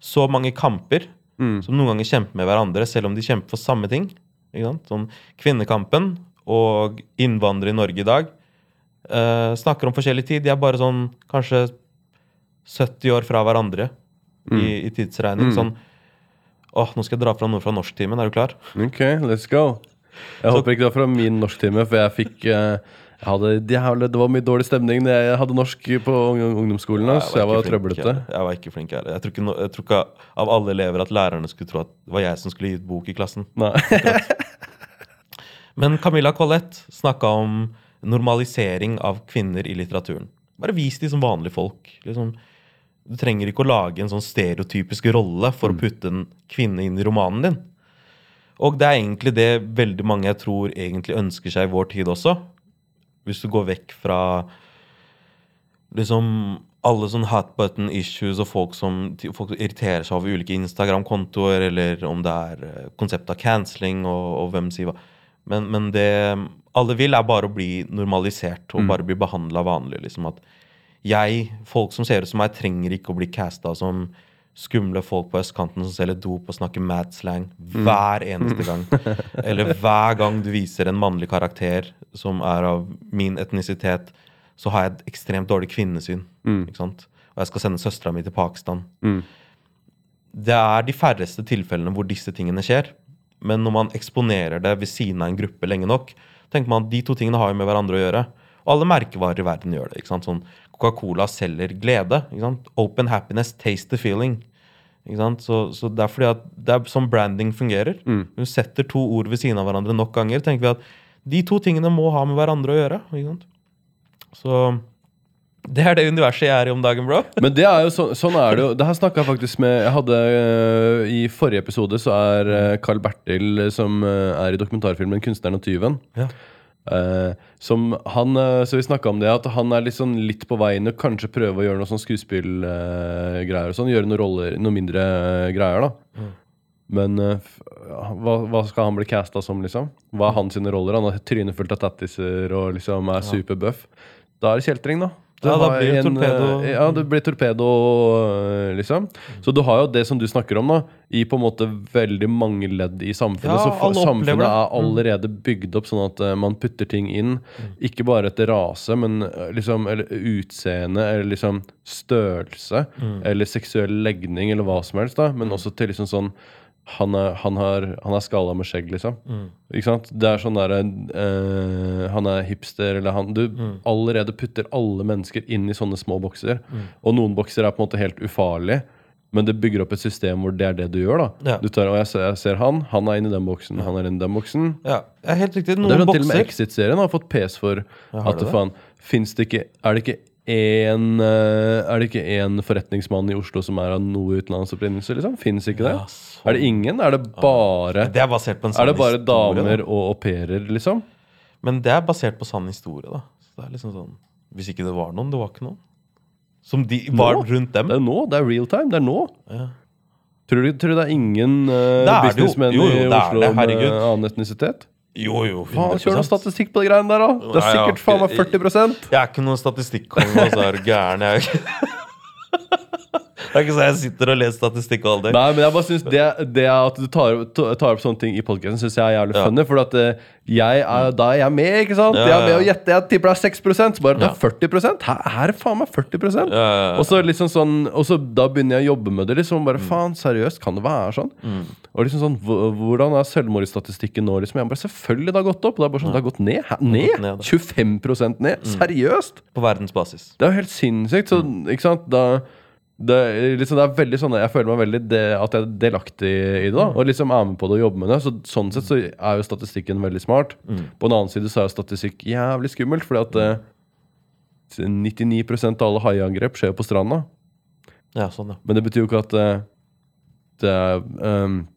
Så mange kamper Mm. som noen ganger kjemper med hverandre, selv om de kjemper for samme ting. Ikke sant? Sånn Kvinnekampen og innvandrere i Norge i dag eh, snakker om forskjellig tid. De er bare sånn kanskje 70 år fra hverandre i, i tidsregning. Sånn Åh, nå skal jeg dra fra noe fra norsktimen. Er du klar? Ok, let's go. Jeg håper ikke det var fra min norsktime, for jeg fikk uh, jeg hadde, jævlig, Det var mye dårlig stemning da jeg hadde norsk på ungdomsskolen. Så jeg var trøblete. Jeg var ikke flink heller. Jeg tror ikke, no, jeg tror ikke av alle elever at lærerne skulle tro at det var jeg som skulle gi ut bok i klassen. Nei. Men Camilla Collett snakka om normalisering av kvinner i litteraturen. Bare vis de som vanlige folk. Liksom, du trenger ikke å lage en sånn stereotypisk rolle for å putte en kvinne inn i romanen din. Og det er egentlig det veldig mange jeg tror egentlig ønsker seg i vår tid også. Hvis du går vekk fra liksom alle sånne hot button issues og folk som, folk som irriterer seg over ulike Instagram-kontoer, eller om det er eh, konseptet av canceling og, og hvem sier hva. Men, men det alle vil, er bare å bli normalisert og bare bli behandla vanlig. liksom at jeg, folk som ser ut som meg, trenger ikke å bli casta som skumle folk på østkanten som selger dop og snakker mad slang hver eneste gang. Eller hver gang du viser en mannlig karakter som er av min etnisitet, så har jeg et ekstremt dårlig kvinnesyn. Ikke sant? Og jeg skal sende søstera mi til Pakistan. Mm. Det er de færreste tilfellene hvor disse tingene skjer. Men når man eksponerer det ved siden av en gruppe lenge nok, tenker man at de to tingene har jo med hverandre å gjøre. Og alle merkevarer i verden gjør det. ikke sant? Sånn, Coca-Cola selger glede. ikke sant? Open happiness, taste the feeling. Ikke sant? Så, så det er fordi at det er sånn branding fungerer. Mm. du setter to ord ved siden av hverandre nok ganger, tenker vi at de to tingene må ha med hverandre å gjøre. ikke sant? Så Det er det universet jeg er i om dagen, bro. Men det er jo så, sånn er det jo. Det her snakka jeg faktisk med Jeg hadde uh, I forrige episode så er uh, Carl Bertil, som uh, er i dokumentarfilmen 'Kunstneren og tyven', Ja. Eh, som han, eh, så vi snakka om det, at han er litt, sånn litt på veien og kanskje prøve å gjøre noe sånn skuespillgreier og sånn. Gjøre noen roller, noen mindre eh, greier, da. Mm. Men eh, hva, hva skal han bli casta som, liksom? Hva er hans roller? Han har trynet fullt av tattiser og liksom er superbuff. Da er det kjeltring, da. Du Ja, det en, torpedo. eh, Ja, det blir torpedo, eh, liksom. Så du har jo det som du snakker om, da, i på en måte veldig mange ledd i samfunnet. Ja, så samfunnet er allerede bygd opp sånn at eh, man putter ting inn. Ikke bare etter rase, men liksom eller utseende eller liksom størrelse. Eller seksuell legning eller hva som helst. da Men også til liksom sånn han er, han, har, han er skalla med skjegg, liksom. Ikke sant? Det er sånn derre eh, Han er hipster, eller han Du allerede putter alle mennesker inn i sånne små bokser. Og noen bokser er på en måte helt ufarlige. Men det bygger opp et system hvor det er det du gjør. da Ja. Du tar, og jeg ser, jeg ser han, han er inni den boksen, han er inni den boksen. Ja, helt riktig. Det er Noen sånn til og med Exit-serien har fått pes for at det det? faen det ikke Er det ikke en eh, Er det ikke en forretningsmann i Oslo som er av noe utenlandsopprinnelse, liksom? Fins ikke det? Ja, så... Er det ingen? Er det bare Det er basert på en sann Er det bare historie, damer Da. og au pairer, liksom? Men det er basert på sann historie, da. Så det er liksom sånn Hvis ikke det var noen, det var ikke noen. Som de var Nå? rundt dem. Det er nå. Det er real time. Det er nå. Ja. Tror du, tror du det er ingen uh, Det det businessmenn i det Oslo det, med annen etnisitet? Jo, jo. Faen, 100%. Kjør noe statistikk på de greiene der, da! Det er Nei, sikkert faen meg ikke- 40 Jeg er ikke noen statistikkonge, altså. Er du gæren? Jeg er ikke Det er ikke så jeg sitter og leser statistikk all day. Nei, men jeg bare synes det, det at du tar, tar opp sånne ting i podcasten, syns jeg er jævlig Ja. funny. For at eh, jeg er, da er jeg med, ikke sant? Ja, Jeg er med og å gjette. Jeg tipper det er 6 Så bare det er 40 Her, her er det faen meg 40 Ja, ja, ja. Og så liksom sånn Og så da begynner jeg å jobbe med det. Liksom bare faen, seriøst, kan det være sånn? Mm. Og liksom sånn Hvordan er selvmordsstatistikken nå? Liksom? Jeg bare, Selvfølgelig det har gått opp. Og det er bare sånn, det har gått ned. Hæ? Ned? ned, 25 ned? Seriøst? På verdensbasis. Det er jo helt sinnssykt. Så, Mm. ikke sant? Da, det, liksom, det er veldig sånn Jeg føler meg veldig det, at jeg er delaktig i det. da Mm. Og liksom er med på det og jobber med det. Så Sånn sett så er jo statistikken veldig smart. Mm. På den annen side så er jo statistikk jævlig skummelt, fordi at eh, 99% av alle haiangrep skjer jo på stranda. Ja, sånn, ja. Men det betyr jo ikke at eh, det er um,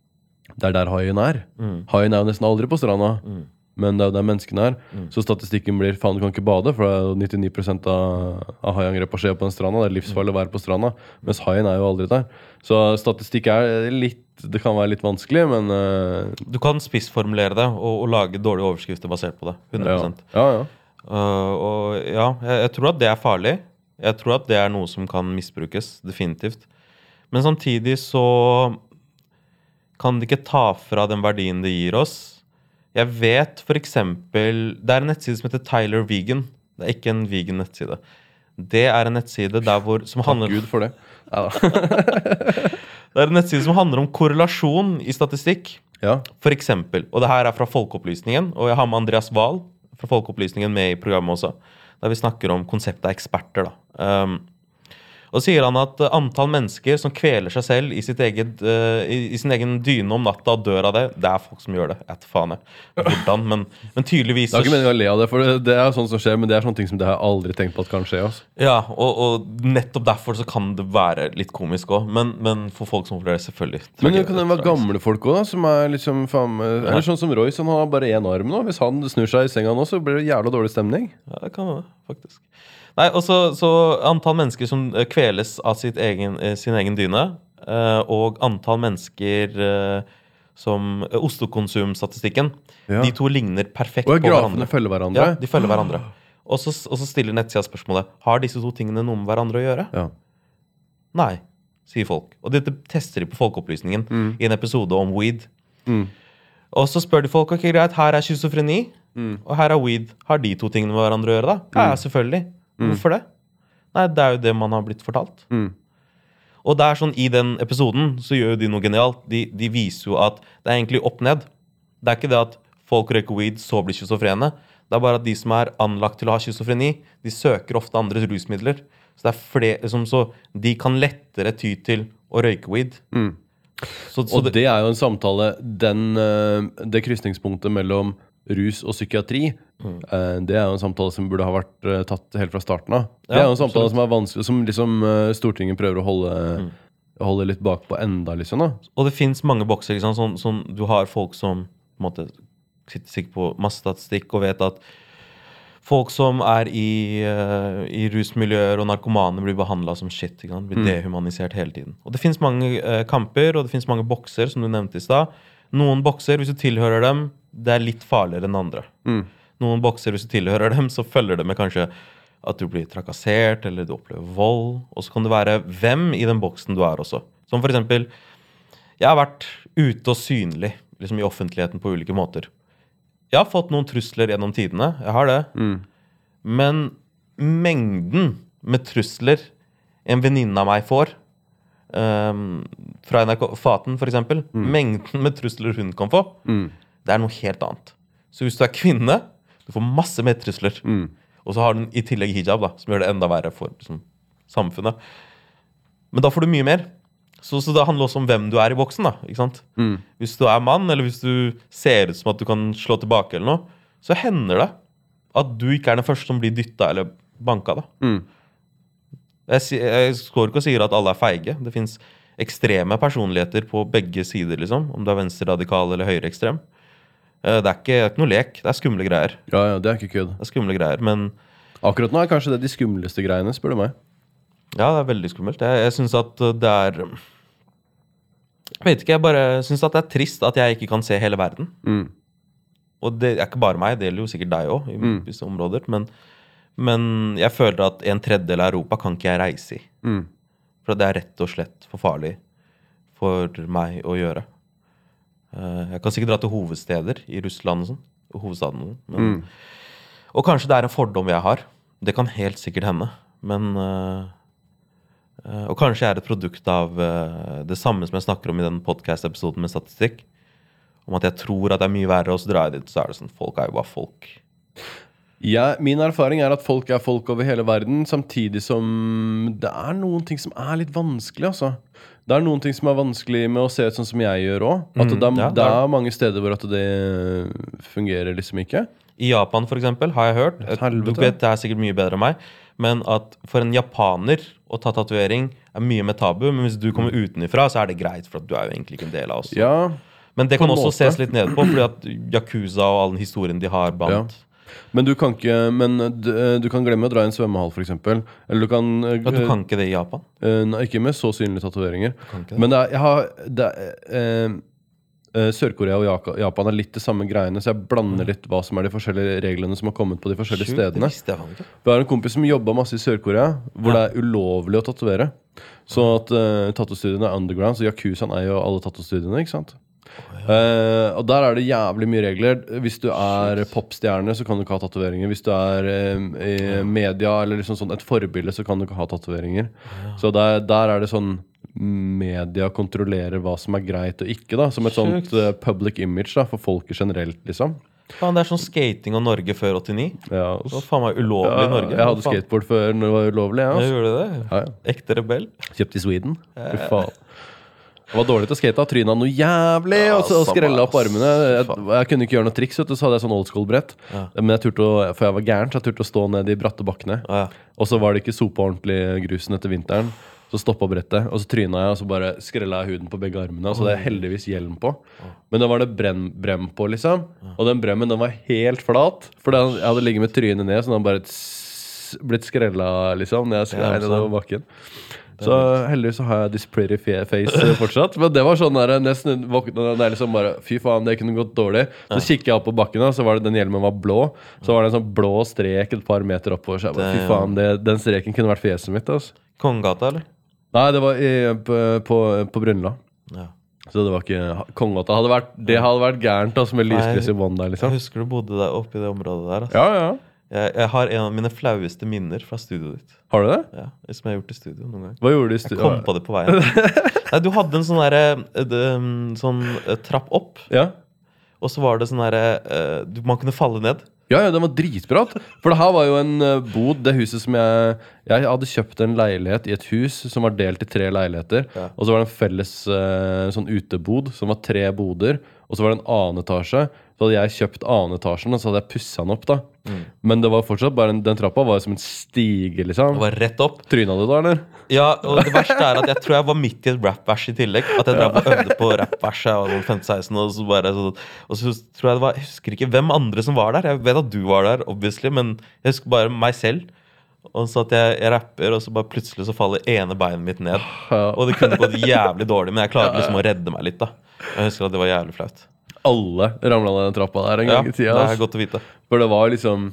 Det er der haien er. Mm. Haien er jo nesten aldri på stranda. Mm. Men det er jo der menneskene er. Mm. Så statistikken blir faen, du kan ikke bade, for det er jo 99 av, av haiangrepene skjer på den stranda. Det er livsfarlig å være på stranda, mens haien er jo aldri der. Så statistikk er litt Det kan være litt vanskelig, men uh, Du kan spissformulere det og, og lage dårlige overskrifter basert på det. 100 ja. ja, ja. Uh, og ja, jeg, jeg tror at det er farlig. Jeg tror at det er noe som kan misbrukes. Definitivt. Men samtidig så kan det ikke ta fra den verdien det gir oss. Jeg vet f.eks. Det er en nettside som heter Tyler Vegan. Det er ikke en vegan nettside. Det er en nettside der hvor, som handler Gud for det. Ja. Det er en nettside som handler om korrelasjon i statistikk. ja. For eksempel, og det her er fra Folkeopplysningen, og jeg har med Andreas Wahl fra Folkeopplysningen med i programmet også, der vi snakker om konseptet av eksperter. da. Um, og sier han at uh, antall mennesker som kveler seg selv i, sitt eget, uh, i, i sin egen dyne om natta og dør av det, det er folk som gjør det. etter faen jeg. Hvordan, men, men tydeligvis Det er ikke meningen å le av det, for det, det er sånt som skjer, men det er sånne ting som det har jeg aldri tenkt på at kan skje. Altså. Ja, og, og nettopp derfor så kan det være litt komisk òg. Men, men for folk som opplever det, selvfølgelig. Men det kan det være gamle folk òg, som er liksom faen Eller sånn som Royce, han har bare én arm nå. Hvis han snur seg i senga nå, så blir det jævla dårlig stemning. Ja, det kan det, faktisk. Nei, og så, så antall mennesker som eh, kveles av sitt egen, eh, sin egen dyne, eh, og antall mennesker som Ostekonsumstatistikken, Ja. de to ligner perfekt Og på grafene hverandre. følger hverandre. Ja, de følger hverandre. Og så, og så stiller nettsida spørsmålet Har disse to tingene noe med hverandre å gjøre. Ja. Nei, sier folk. Og dette tester de på Folkeopplysningen i en episode om weed. Mm. Og så spør de folk ok, greit, her er schizofreni, Mm. og her er weed. Har de to tingene med hverandre å gjøre, da? Ja, selvfølgelig. Hvorfor det? Nei, det er jo det man har blitt fortalt. Mm. Og det er sånn, i den episoden så gjør jo de noe genialt. De, de viser jo at det er egentlig opp ned. Det er ikke det at folk røyker weed, så blir schizofrene. Det er bare at de som er anlagt til å ha schizofreni, de søker ofte andre rusmidler. Så, det er flere, liksom, så de kan lettere ty til å røyke weed. Mm. Så, så Og det, det er jo en samtale den, eh, Det krysningspunktet mellom rus og psykiatri, Mm. eh, det er jo en samtale som burde ha vært eh, tatt helt fra starten av. Det er jo en samtale som er vanskelig, som liksom eh, Stortinget prøver å holde, Mm. holde litt bakpå enda, liksom. da Og det fins mange bokser. Liksom. Sånn, sånn, du har folk som på måte, sitter sikkert på masse statistikk og vet at folk som er i, uh, i rusmiljøer og narkomane, blir behandla som shit. Blir Mm. dehumanisert hele tiden. Og det fins mange uh, kamper og det mange bokser, som du nevnte i stad. Noen bokser, hvis du tilhører dem, det er litt farligere enn andre. Mm. Noen bokser, hvis du tilhører dem, så følger det med kanskje at du blir trakassert, eller du opplever vold. Og så kan det være hvem i den boksen du er også. Som for eksempel Jeg har vært ute og synlig liksom i offentligheten på ulike måter. Jeg har fått noen trusler gjennom tidene. Jeg har det. Mm. Men mengden med trusler en venninne av meg får ehm, fra NRK Faten, f.eks. eksempel Mengden med trusler hun kan få, Mm. det er noe helt annet. Så hvis du er kvinne, du får masse mer trusler. Mm. Og så har hun i tillegg hijab, da, som gjør det enda verre for liksom, samfunnet. Men da får du mye mer. Så, så det handler også om hvem du er i boksen. da, ikke sant? Mm. Hvis du er mann, eller hvis du ser ut som at du kan slå tilbake, eller noe, så hender det at du ikke er den første som blir dytta eller banka. da. Mm. Jeg, jeg står ikke og sier at alle er feige. Det fins ekstreme personligheter på begge sider, liksom. Om du er venstreradikal eller høyreekstrem. Eh, Det er ikke, ikke noe lek. Det er skumle greier. Ja, ja, det er ikke kødd. Det er skumle greier, Men Akkurat nå er kanskje det de skumleste greiene, spør du meg. ja, det er veldig skummelt. Jeg, jeg syns at det er Jeg vet ikke, jeg bare syns at det er trist at jeg ikke kan se hele verden. Mm. Og det er ikke bare meg, det gjelder jo sikkert deg òg, i Mm. visse områder. Men, men jeg føler at en tredjedel av Europa kan ikke jeg reise i. Mm. For det er rett og slett for farlig for meg å gjøre. Eh, Jeg kan sikkert dra til hovedsteder i Russland og sånn. Hovedstaden sånn. Men, Mm. Og kanskje det er en fordom jeg har. Det kan helt sikkert hende. Men eh, eh, Og kanskje jeg er et produkt av det samme som jeg snakker om i den podcast-episoden med statistikk. Om at jeg tror at det er mye verre, og så drar jeg dit, så er det sånn Folk er jo bare folk. Ja, min erfaring er at folk er folk over hele verden, samtidig som det er noen ting som er litt vanskelig, altså. Det er noen ting som er vanskelig med å se ut sånn som jeg gjør òg. Mm, det, ja, det er mange steder hvor at det fungerer liksom ikke. I Japan, for eksempel, har jeg hørt. Du vet det er sikkert mye bedre enn meg, men at for en japaner å ta tatovering er mye mer tabu. Men hvis du kommer utenifra, så er det greit, for du er jo egentlig ikke en del av oss. Mm. Ja, Men det kan også måte. ses litt ned på, fordi at Yakuza og all den historien de har blant Men du kan ikke Men du, du kan glemme å dra i en svømmehall, f.eks. Eller du kan, Ja, Du kan ikke det i Japan? eh, Nei, ikke med så synlige tatoveringer. Men det er, jeg har det er, eh, eh, Sør-Korea og Japan er litt det samme greiene, så jeg blander litt hva som er de forskjellige reglene som har kommet på de forskjellige Sjukt, stedene. Vi har en kompis som jobba masse i Sør-Korea, hvor det er ulovlig å tatovere. Så at uh, er underground, så Yakuzaen er jo alle tatostudiene. ikke sant? Eh, og der er det jævlig mye regler. Hvis du er popstjerne, så kan du ikke ha tatoveringer. Hvis du er um, i media eller liksom sånn et forbilde, så kan du ikke ha tatoveringer. Så der, der er det sånn Media kontrollerer hva som er greit og ikke, da som et sånt Sjukt. eh, public image da for folket generelt, liksom. Faen, det er sånn skating og Norge før 89. Ja, Det var faen meg ulovlig i Norge. jeg hadde skateboard før når det var ulovlig. Ja, altså. gjorde det. Ja, ja. Ekte rebell. Kjøpt i Sweden. Fy faen. Jeg var dårlig til å skate. Tryna noe jævlig Ja, og, så- samme, skrella opp armene. Jeg, jeg kunne ikke gjøre noe triks, vet du, så hadde jeg sånn old school-brett. Ja. Men jeg turte å, For jeg var gæren, så jeg turte å stå ned i bratte bakkene. Ja. Og så var det ikke sopa ordentlig grusen etter vinteren. Så stoppa brettet, og så tryna jeg, og så bare skrella jeg huden på begge armene. Og så hadde jeg heldigvis hjelm på. Men da var det brem, brem på, liksom. Og den bremmen den var helt flat. For den, jeg hadde ligget med trynet ned, så den hadde bare blitt skrella, liksom. Når jeg Ja, skrei sant. bakken. Så heldigvis så har jeg this pretty face fortsatt. Men det var sånn der, nesten våkna det er liksom bare Fy faen, det kunne gått dårlig. Så kikket jeg opp på bakken, og så var det den hjelmen var blå. Så var det en sånn blå strek et par meter oppover. Så jeg bare, fy faen, det, den streken kunne vært fjeset mitt. Altså. Kongegata, eller? Nei, det var i, på, på, på Brunla. Ja. Så det var ikke Kongegata. Hadde vært, det hadde vært gærent altså, med lyskryss i bånn der, Jeg liksom. husker du bodde der oppe i det området der. Altså. Ja, ja. Jeg, jeg har en av mine flaueste minner fra studioet ditt. Har du det? Ja, som jeg har gjort i studio noen gang. Hva gjorde du i Jeg kom på det på veien. Nei, du hadde en sånn derre eh, mm, Sånn eh, trapp opp, Ja. og så var det sånn derre eh, Man kunne falle ned. Ja, ja, den var dritbra. For det her var jo en bod, det huset som jeg Jeg hadde kjøpt en leilighet i et hus som var delt i tre leiligheter. Ja. Og så var det en felles sånn utebod som var tre boder. Og så var det en annen etasje Så hadde jeg kjøpt annen etasjen, og så hadde jeg pussa den opp. da Men det var fortsatt bare en, den trappa var som en stige, liksom. Det var rett opp. Tryna du da, eller? Ja, og det verste er at jeg tror jeg var midt i et rap-vers i tillegg. At jeg drev og øvde på rap-vers. Jeg var sånn 15-16, og så bare så, Og så tror jeg det var Jeg husker ikke hvem andre som var der. Jeg vet at du var der, obviously, men jeg husker bare meg selv. Og så at jeg, jeg rapper, og så bare plutselig så faller ene beinet mitt ned. Og det kunne gått jævlig dårlig, men jeg klarte liksom å redde meg litt. da Jeg husker at det var jævlig flaut. Alle ramla ned den trappa der en gang i det er godt å vite. For det var liksom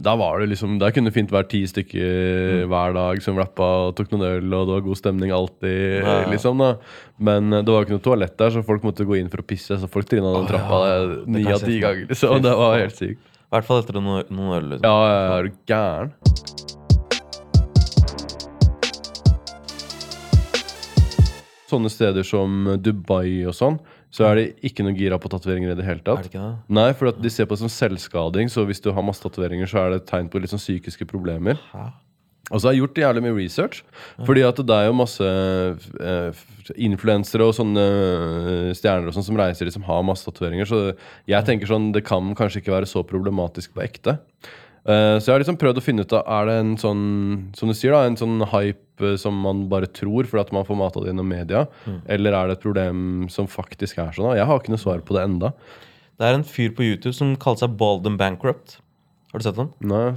Da var det liksom Der kunne det fint vært ti stykker hver dag som rappa og tok noen øl, og det var god stemning alltid, Ja. liksom. da Men eh, det var jo ikke noe toalett der, så folk måtte gå inn for å pisse. Så folk trinna den trappa ja. ni av ti ganger. liksom Det var helt sykt. I hvert fall etter noen, noen øl. Liksom. Ja, ja, er du gæren. Sånne steder som Dubai og sånn, så er de ikke noe gira på tatoveringer i det hele tatt. Er det ikke det? Nei, for at de ser på det som selvskading, så hvis du har masse tatoveringer, så er det et tegn på litt sånn psykiske problemer. Hæ? Og så har jeg gjort jævlig mye research, fordi at det er jo masse eh, influensere og sånne eh, stjerner og sånn som reiser, de som har masse tatoveringer, så jeg tenker sånn, det kan kanskje ikke være så problematisk på ekte. Eh, så jeg har liksom prøvd å finne ut av, er det en sånn, som du sier da, en sånn hype eh, som man bare tror fordi at man får mata det gjennom media, eller er det et problem som faktisk er sånn? da? Jeg har ikke noe svar på det enda. Det er en fyr på YouTube som kaller seg Balden Bankrupt. Har du sett den? Nei.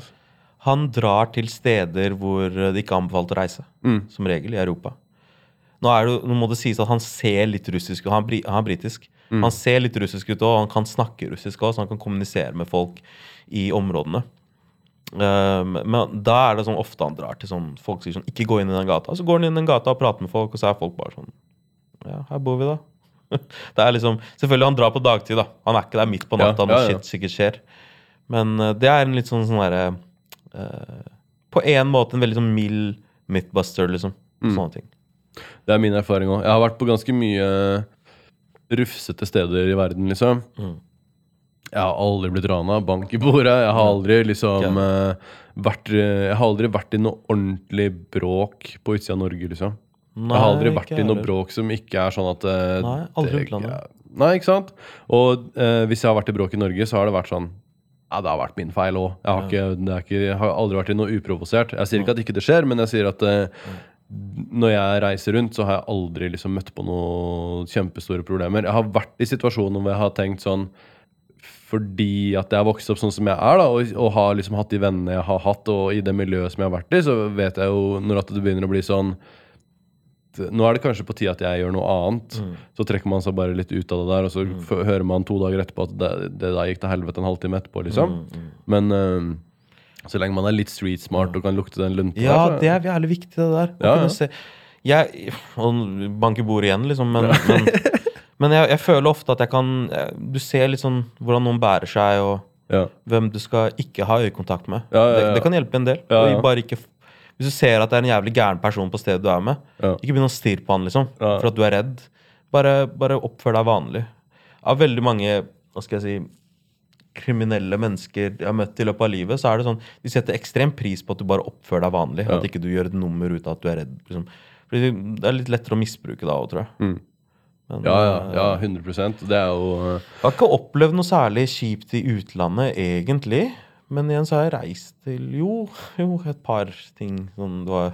Han drar til steder hvor det ikke er anbefalt å reise. Mm. Som regel i Europa. Nå, det, nå må det sies at han ser litt russisk ut. Han, han er britisk. Mm. Han ser litt russisk ut, og han kan snakke russisk òg, så han kan kommunisere med folk i områdene. Um, men da er det sånn ofte han drar til sånn Folk sier sånn 'Ikke gå inn i den gata.' Så går han inn i den gata og prater med folk, og så er folk bare sånn Ja, her bor vi, da. det er liksom Selvfølgelig, han drar på dagtid, da. Han er ikke der midt på Ja, natta ja, når ja. shit sikkert skjer. Men uh, det er en litt sånn sånn derre uh, På en måte en veldig sånn mild midtbuster, liksom. Mm. Sånne ting. Det er min erfaring òg. Jeg har vært på ganske mye rufsete steder i verden, liksom. Mm. Jeg har aldri blitt rana. Bank i bordet. Jeg har aldri liksom Ok. eh, vært eh, Jeg har aldri vært i noe ordentlig bråk på utsida av Norge, liksom. Nei, jeg har aldri vært i noe bråk som ikke er sånn at eh, Nei, aldri det- utlandet. ja. Nei, ikke sant? Og eh, hvis jeg har vært i bråk i Norge, så har det vært sånn ja, det har vært min feil òg. Jeg, ikke- jeg har aldri vært i noe uprovosert. Jeg sier ikke at ikke det skjer, men jeg sier at eh, når jeg reiser rundt, så har jeg aldri liksom møtt på noen kjempestore problemer. Jeg har vært i situasjoner hvor jeg har tenkt sånn fordi at jeg har vokst opp sånn som jeg er, da, og, og har liksom hatt de vennene jeg har hatt, og i det miljøet som jeg har vært i, så vet jeg jo når at det begynner å bli sånn Nå er det kanskje på tide at jeg gjør noe annet. Mm. Så trekker man seg bare litt ut av det der, og så f- hører man to dager etterpå at det, det der gikk til helvete en halvtime etterpå, liksom. Mm, mm. Men uh, så lenge man er litt street smart og kan lukte den lunta Ja, der, så- det er jævlig viktig, det der. Ja, ja. Se. Jeg og banker bordet igjen, liksom, men, men, men jeg, jeg føler ofte at jeg kan Du ser litt sånn hvordan noen bærer seg, og ja. hvem du skal ikke ha øyekontakt med. Ja. Det, det kan hjelpe en del. Ikke, hvis du ser at det er en jævlig gæren person på stedet du er med, ikke begynn å stirre på han liksom, for at du er redd. Bare, bare oppfør deg vanlig. Av veldig mange hva skal jeg si, kriminelle mennesker jeg har møtt i løpet av livet, så er det sånn de setter ekstrem pris på at du bare oppfører deg vanlig. Ja. At ikke du gjør et nummer ut av at du er redd. Liksom. Fordi Det er litt lettere å misbruke da òg, tror jeg. Mm. Men, ja, ja, eh, ja, 100 Det er jo eh, jeg har ikke opplevd noe særlig kjipt i utlandet, egentlig. Men igjen så har jeg reist til jo, jo et par ting. Sånn, det var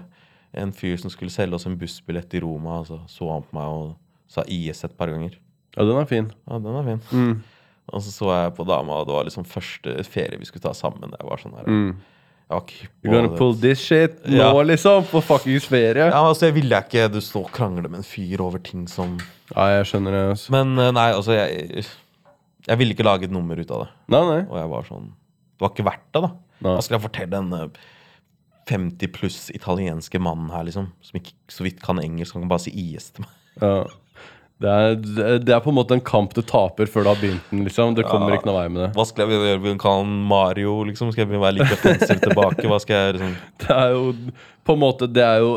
en fyr som skulle selge oss en bussbillett i Roma, og så så han på meg og sa IS et par ganger. Ja, den er fin. Ja, den er fin. Mm. Og så så jeg på dama, og det var liksom første ferie vi skulle ta sammen. Jeg var sånn her, Mm. På You're gonna det. pull this shit nå, Ja. liksom? På fuckings ferie? Ja, altså, jeg ville ikke du stå og krangle med en fyr over ting som Ja, jeg skjønner det. Altså. Men eh, nei, altså, jeg Jeg ville ikke lage et nummer ut av det. Nei, nei. Og jeg var sånn Det var ikke verdt det, da. Nei. Hva skal jeg fortelle en 50 pluss italienske mannen her, liksom, som ikke så vidt kan engelsk, han kan bare si IS til meg? Ja. Det er, det er på en måte en kamp du taper før du har begynt den. liksom Det kommer Ja. ikke noe vei med det. Hva skal jeg gjøre? Kan Mario, liksom? Skal jeg være like offensiv tilbake? Hva skal jeg liksom Det er jo på en måte Det er jo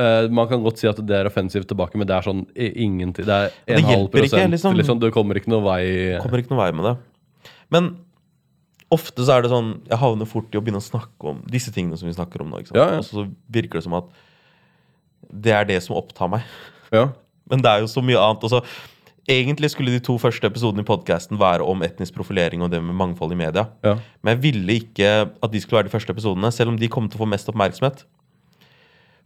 uh, Man kan godt si at det er offensivt tilbake, men det er sånn ingenting. Det er Det en halv hjelper ikke, prosent. liksom. Liksom. Du kommer ikke noe vei Kommer ikke noen vei med det. Men ofte så er det sånn Jeg havner fort i å begynne å snakke om disse tingene som vi snakker om nå. Ja, ja. Og så virker det som at det er det som opptar meg. Ja. Men det er jo så mye annet. Også. Egentlig skulle de to første episodene i podkasten være om etnisk profilering og det med mangfold i media. Ja. Men jeg ville ikke at de skulle være de første episodene, selv om de kom til å få mest oppmerksomhet.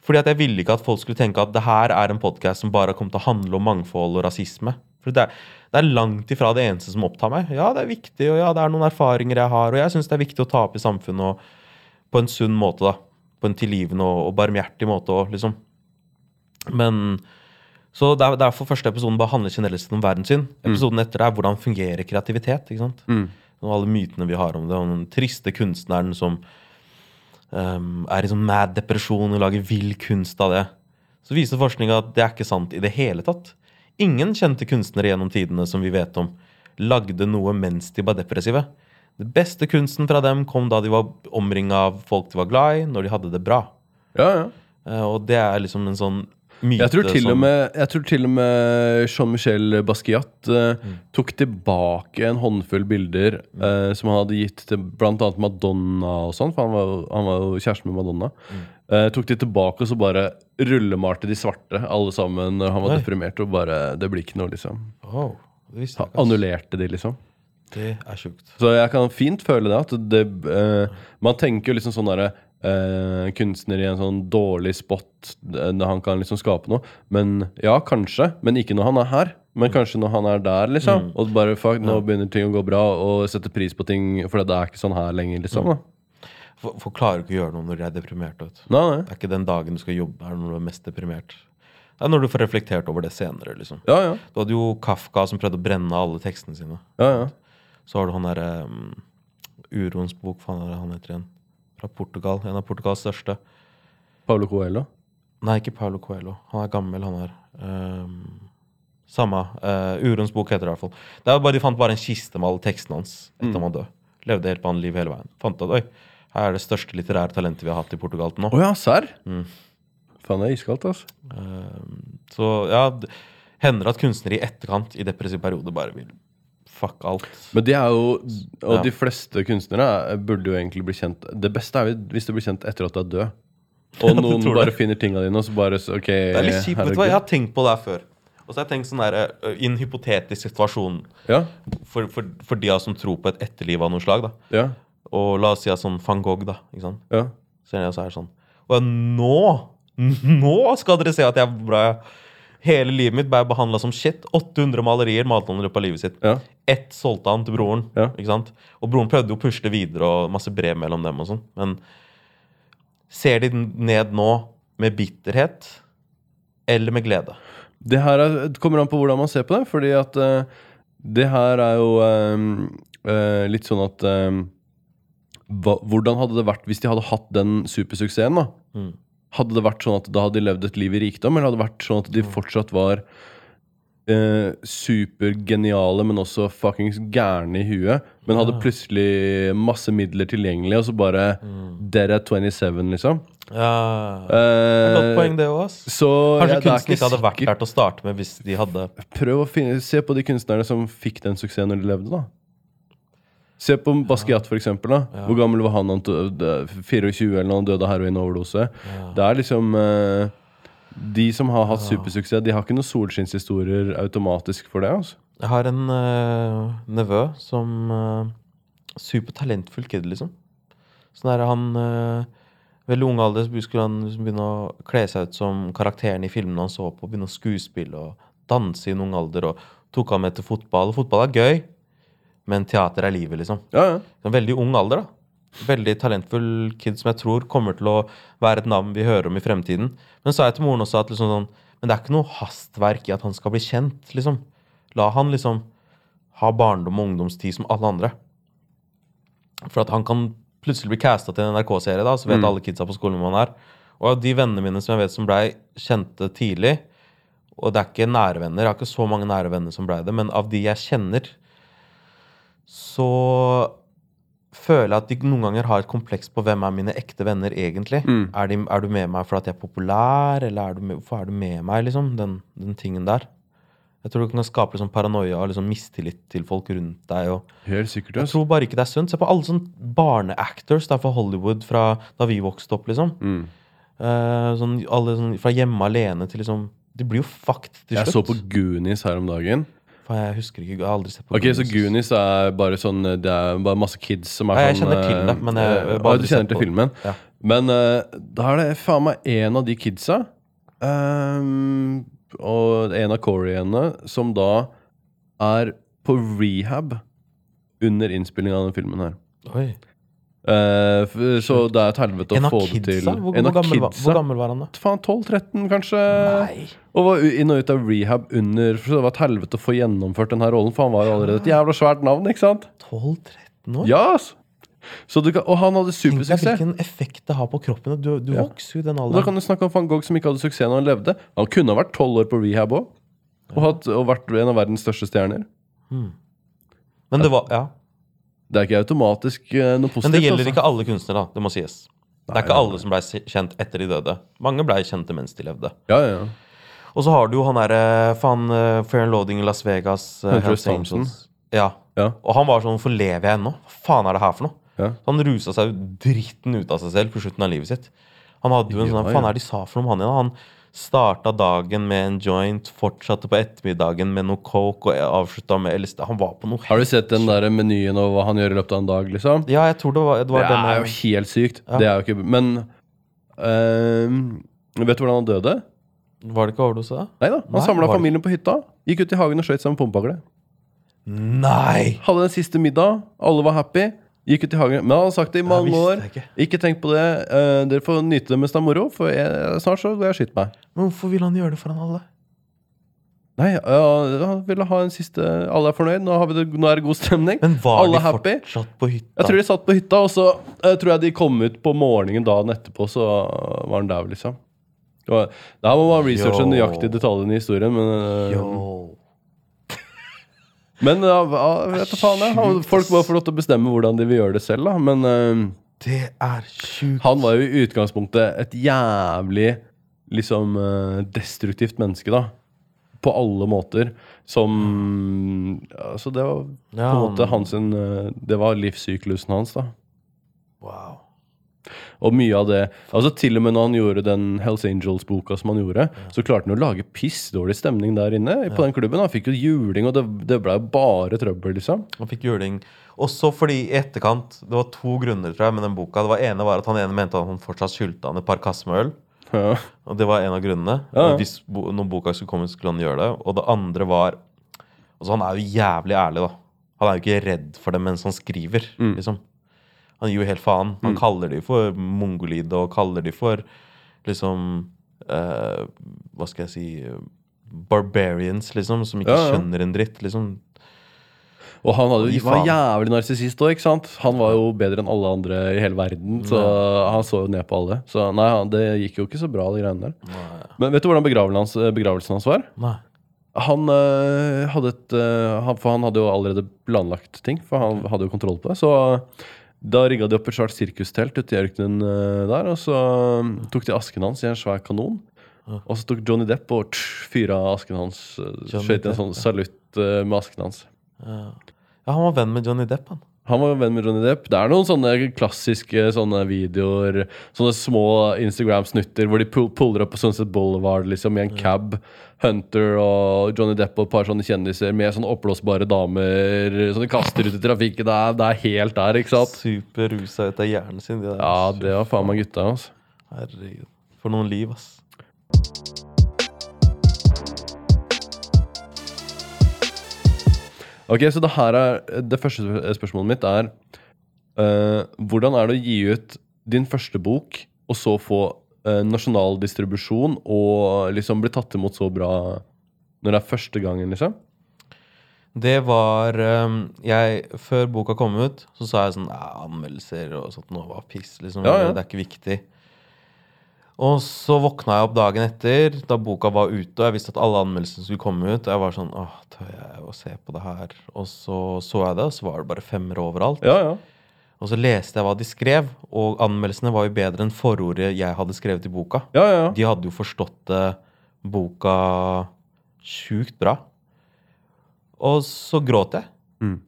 Fordi at jeg ville ikke at folk skulle tenke at det her er en podkast som bare kom til å handle om mangfold og rasisme. For det er, det er langt ifra det eneste som opptar meg. Ja, det er viktig, og ja, det er noen erfaringer jeg har, og jeg syns det er viktig å ta opp i samfunnet og på en sunn måte, da. På en tilgivende og, og barmhjertig måte òg, liksom. Men Så det er derfor første episoden bare handler generelt om verden sin. Episoden etter er hvordan fungerer kreativitet. ikke sant? Mm. Og alle mytene vi har om det, om den triste kunstneren som um, er i sånn mad depresjon og lager vill kunst av det. Så viser forskninga at det er ikke sant i det hele tatt. Ingen kjente kunstnere gjennom tidene som vi vet om, lagde noe mens de var depressive. Det beste kunsten fra dem kom da de var omringa av folk de var glad i, når de hadde det bra. ja, ja. Eh, og det er liksom en sånn myte Jeg tror til og med, jeg tror til og med Jean-Michel Basquiat uh, Mm. tok tilbake en håndfull bilder eh, som han hadde gitt til bl.a. Madonna og sånn, for han var, han var jo kjæreste med Madonna. Mm. Uh, tok de tilbake og så bare rullemalte de svarte, alle sammen, når han var Oi. deprimert. Og bare Det blir ikke noe, liksom. Oh, det Han annullerte de, liksom. Det er sjukt. Så jeg kan fint føle det. At det uh, man tenker jo liksom sånn derre eh, Kunstner i en sånn dårlig spot eh, når han kan liksom skape noe. Men ja, kanskje. Men ikke når han er her. Men kanskje når han er der, liksom. Og bare fuck, nå begynner ting å gå bra, og sette pris på ting, for det er ikke sånn her lenger, liksom. da For, for klarer ikke å gjøre noe når du er deprimert. Nei, nei. Det er ikke den dagen du skal jobbe, her når du er mest deprimert. Det er når du får reflektert over det senere. liksom. Ja, ja. Du hadde jo Kafka som prøvde å brenne alle tekstene sine. ja, ja. Så har du han derre um, Uroens bok, hva han heter igjen? Fra Portugal. En av Portugals største. Paulo Coelho. Nei, ikke Paulo Coelho. Han er gammel, han her. Um, samme. Uh, Uroens bok heter det i hvert fall. Det er bare, de fant bare en kiste med alle tekstene hans etter han døde. død. Levde helt vanlig liv hele veien. Fant at oi, her er det største litterære talentet vi har hatt i Portugal til nå. Oh, ja, serr? Mm. Faen, det er iskaldt, altså. Um, så ja, hender at kunstnere i etterkant i depressiv periode bare vil fuck alt. Men de er jo Og Ja. de fleste kunstnere er- burde jo egentlig bli kjent Det beste er jo hvis du blir kjent etter at du er død. Og noen bare det. finner tinga dine, og så bare så, Ok, Det er litt kjipt, vet du hva? Jeg har tenkt på det her før. Og så har jeg tenkt sånn der, I en hypotetisk situasjon Ja, for, for, for de av oss som tror på et etterliv av noe slag, da. ja, Og la oss si at sånn van Gogh, da. ikke sant? ja. Det så er det sånn Og nå Nå skal dere se at jeg er bra. Hele livet mitt ble behandla som shit. 800 malerier malte han i løpet av livet sitt. ja. Ett solgte han til broren. Ja. ikke sant? Og broren prøvde jo å pusle videre, og masse brev mellom dem. og sånn. Men ser de ned nå med bitterhet eller med glede? Det her er, det kommer an på hvordan man ser på det, fordi at uh, det her er jo eh, uh, litt sånn at hva, Hvordan hadde det vært hvis de hadde hatt den supersuksessen? da? Mm. Hadde det vært sånn at da hadde de levd et liv i rikdom, eller hadde det vært sånn at de fortsatt var eh, supergeniale, men også fuckings gærne i huet, men hadde plutselig masse midler tilgjengelig, og så bare Mm. Dead at 27, liksom? Ja, det er et godt Eh, poeng, det òg. Kanskje er kunsten ikke hadde vært der til å starte med hvis de hadde Prøv å finne, se på de kunstnerne som fikk den suksessen når de levde, da. Se på Basquiat, for eksempel. Da. Ja. Hvor gammel var han? han døde, 24 eller noe, han døde av heroinoverdose. Ja. Det er liksom eh, De som har hatt supersuksess, de har ikke noen solskinnshistorier automatisk for det. altså. Jeg har en uh, nevø som uh, Supertalentfull kid, liksom. Sånn er han uh, Veldig ung alder skulle han liksom begynne å kle seg ut som karakteren i filmene han så på. Begynne å skuespille og danse i en ung alder. Og tok han med til fotball. Og fotball er gøy, men teater er livet, liksom. Ja, ja. En veldig ung alder, da. Veldig talentfull kid som jeg tror kommer til å være et navn vi hører om i fremtiden. Men så sa jeg til moren også at liksom sånn, men det er ikke noe hastverk i at han skal bli kjent. liksom. La han liksom ha barndom og ungdomstid som alle andre. For at han kan plutselig bli casta til en NRK-serie, da, så vet Mm. alle kidsa på skolen hvor han er. Og de vennene mine som jeg vet som blei kjente tidlig, og det er ikke nære venner, jeg har ikke så mange nære venner som blei det, men av de jeg kjenner, så føler jeg at de noen ganger har et kompleks på hvem er mine ekte venner egentlig. Mm. Er, de, er du med meg fordi jeg er populær, eller er du med, hvorfor er du med meg, liksom? Den, den tingen der. Jeg tror det kan skape liksom paranoia og liksom mistillit til folk rundt deg. Og Helt sikkert. jeg tror bare ikke det er sunt. Se på alle sånne barneactors fra Hollywood fra da vi vokste opp, liksom. Mm. Uh, sånn, alle sånn, fra hjemme alene til liksom De blir jo fucked til Jeg så på Goonies her om dagen. Faen, jeg husker ikke. Jeg har aldri sett på Ok, Så Goonies er bare sånn Det er bare masse kids som er Ja, jeg sånn kjenner til det, men jeg- eh, har bare aldri Du kjenner sett til på det. filmen? Ja. Men eh, da er det faen meg en av de kidsa ehm, Og en av Coreyene som da er på rehab under innspillingen av den filmen her. Oi. Eh, så det er et helvete å få det til. Hvor, av gammel, var- hvor gammel var han da? Faen, 12-13 kanskje. Nei. Og var inn og ut av rehab under For det var et helvete å få gjennomført den her rollen, for han var jo allerede et jævla svært navn, ikke sant? 12-13 år? Ja. Så du kan, og han hadde Tenk deg supersuksess. hvilken effekt det har på kroppen. Du, du Ja. vokser jo i den Og da kan du snakke om van Gogh som ikke hadde suksess når han levde. Han kunne ha vært tolv år på rehab òg. Og, ja. og vært en av verdens største stjerner. Men det var, ja. Det er ikke automatisk eh, noe positivt. Men det gjelder altså. ikke alle kunstnere, da. Det må sies. Det er ikke alle som ble kjent etter de døde. Mange ble kjente mens de levde. Ja, ja, ja. Og så har du jo han derre faen uh, Fair and Loading i Las Vegas. Uh, Hunter. Thompson. Ja. Ja. Og han var sånn Hvorfor lever jeg ennå? Hva faen er det her for noe? Ja. Han rusa seg dritten ut av seg selv på slutten av livet sitt. Han hadde jo en sånn Hva faen er det de sa for noe om han igjen? Han starta dagen med en joint, fortsatte på ettermiddagen med noe coke og avslutta med LSD. Han var på noe Har du sett den der menyen og hva han gjør i løpet av en dag, liksom? Ja, jeg tror det var, det var det er jo helt sykt. Ja. Det er jo ikke Men øh, Vet du hvordan han døde? Var det ikke overdose? Nei da. Han samla familien på hytta. Gikk ut i hagen og skøyt seg med pumpehagle. Nei! Hadde en siste middag. Alle var happy. Gikk ut i hagen. Men han har sagt det i mange år. ikke. Ikke tenk på det. Eh, dere får nyte det mens det er moro, for jeg, snart så går jeg og skyter meg. Men hvorfor vil han gjøre det foran alle? Nei, ja, han ville ha en siste Alle er fornøyd. Nå, har vi det, nå er det god stemning. Men var Alle de happy. fortsatt på hytta? Jeg tror de satt på hytta, og så eh, tror jeg de kom ut på morgenen dagen etterpå, så var han der, liksom. Det her må man researche nøyaktig detaljene i historien, men eh. Men ja, vet du faen, jeg. Folk må få lov til å bestemme hvordan de vil gjøre det selv, da. Men uh, Det er sjukt. han var jo i utgangspunktet et jævlig liksom uh, destruktivt menneske, da. På alle måter. Som Altså, det var på en måte hans eh, Det var livssyklusen hans, da. Wow. Og mye av det Altså Til og med når han gjorde den Hells Angels-boka som han gjorde, så klarte han å lage pissdårlig stemning der inne på den klubben. Han fikk jo juling, og det, det ble bare trøbbel, liksom. Han fikk juling. Også fordi i etterkant Det var to grunner tror jeg med den boka. Det var ene var at han ene mente at han fortsatt skyldte han et par kasser med øl. Ja. Og det var en av grunnene. Ja, ja. Hvis noen når boka skulle komme, skulle han gjøre det. Og det andre var Altså Han er jo jævlig ærlig, da. Han er jo ikke redd for det mens han skriver. Mm. liksom Han gir jo helt faen. Han kaller de for mongolide og kaller de for liksom uh, Hva skal jeg si Barbarians, liksom, som ikke Ja, ja. skjønner en dritt. liksom Og han hadde, jo- var jævlig narsissist òg, ikke sant? Han var jo bedre enn alle andre i hele verden, så han så jo ned på alle. Så nei, det gikk jo ikke så bra, de greiene der. Men vet du hvordan begravelsen hans, begravelsen hans var? Nei. Han øh, hadde et øh, han, For han hadde jo allerede planlagt ting, for han hadde jo kontroll på det. Så da rigga de opp et svært sirkustelt ute i ørkenen øh, der, og så øh, tok de asken hans i en svær kanon. Og så tok Johnny Depp og tsk, fyra asken hans. øh, Skjøt en sånn salutt øh, med asken hans. Ja. ja, han var venn med Johnny Depp, han. Han var venn med Johnny Depp. Det er noen sånne klassiske sånne videoer, sånne små Instagram-snutter hvor de puller opp på Sunset Boulevard liksom, i en cab. Hunter og Johnny Depp og et par sånne kjendiser med sånne oppblåsbare damer som de kaster ut i trafikken. Det er, det er helt der, ikke sant? Superrusa ut av hjernen sin. De der. Ja, det var faen meg gutta. Altså. Herregud. For noen liv, ass. Ok, så det her er Det første spørsmålet mitt er eh, Hvordan er det å gi ut din første bok, og så få eh, nasjonal distribusjon, og liksom bli tatt imot så bra når det er første gangen, liksom? Det var um, jeg, Før boka kom ut, så sa jeg sånn Anmeldelser og sånt noe var piss. liksom, Ja, ja. Det er ikke viktig. Og så våkna jeg opp dagen etter, da boka var ute, og jeg visste at alle anmeldelsene skulle komme ut. Og jeg var sånn Åh, tør jeg å se på det her? Og så så jeg det, og så var det bare femmer overalt. Ja, ja. Og så leste jeg hva de skrev, og anmeldelsene var jo bedre enn forordet jeg hadde skrevet i boka. Ja, ja. De hadde jo forstått eh, boka sjukt bra. Og så gråt jeg. Mm.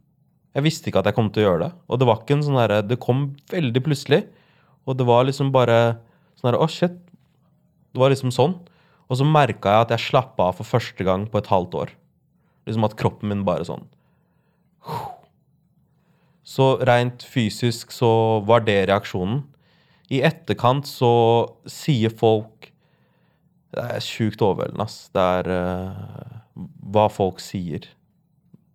Jeg visste ikke at jeg kom til å gjøre det. Og det var ikke en sånn derre Det kom veldig plutselig. Og det var liksom bare sånn her, Å, shit. Det var liksom sånn. Og så merka jeg at jeg slappa av for første gang på et halvt år. Liksom at kroppen min bare sånn Så rent fysisk så var det reaksjonen. I etterkant så sier folk Det er sjukt overveldende, ass. Det er uh, hva folk sier.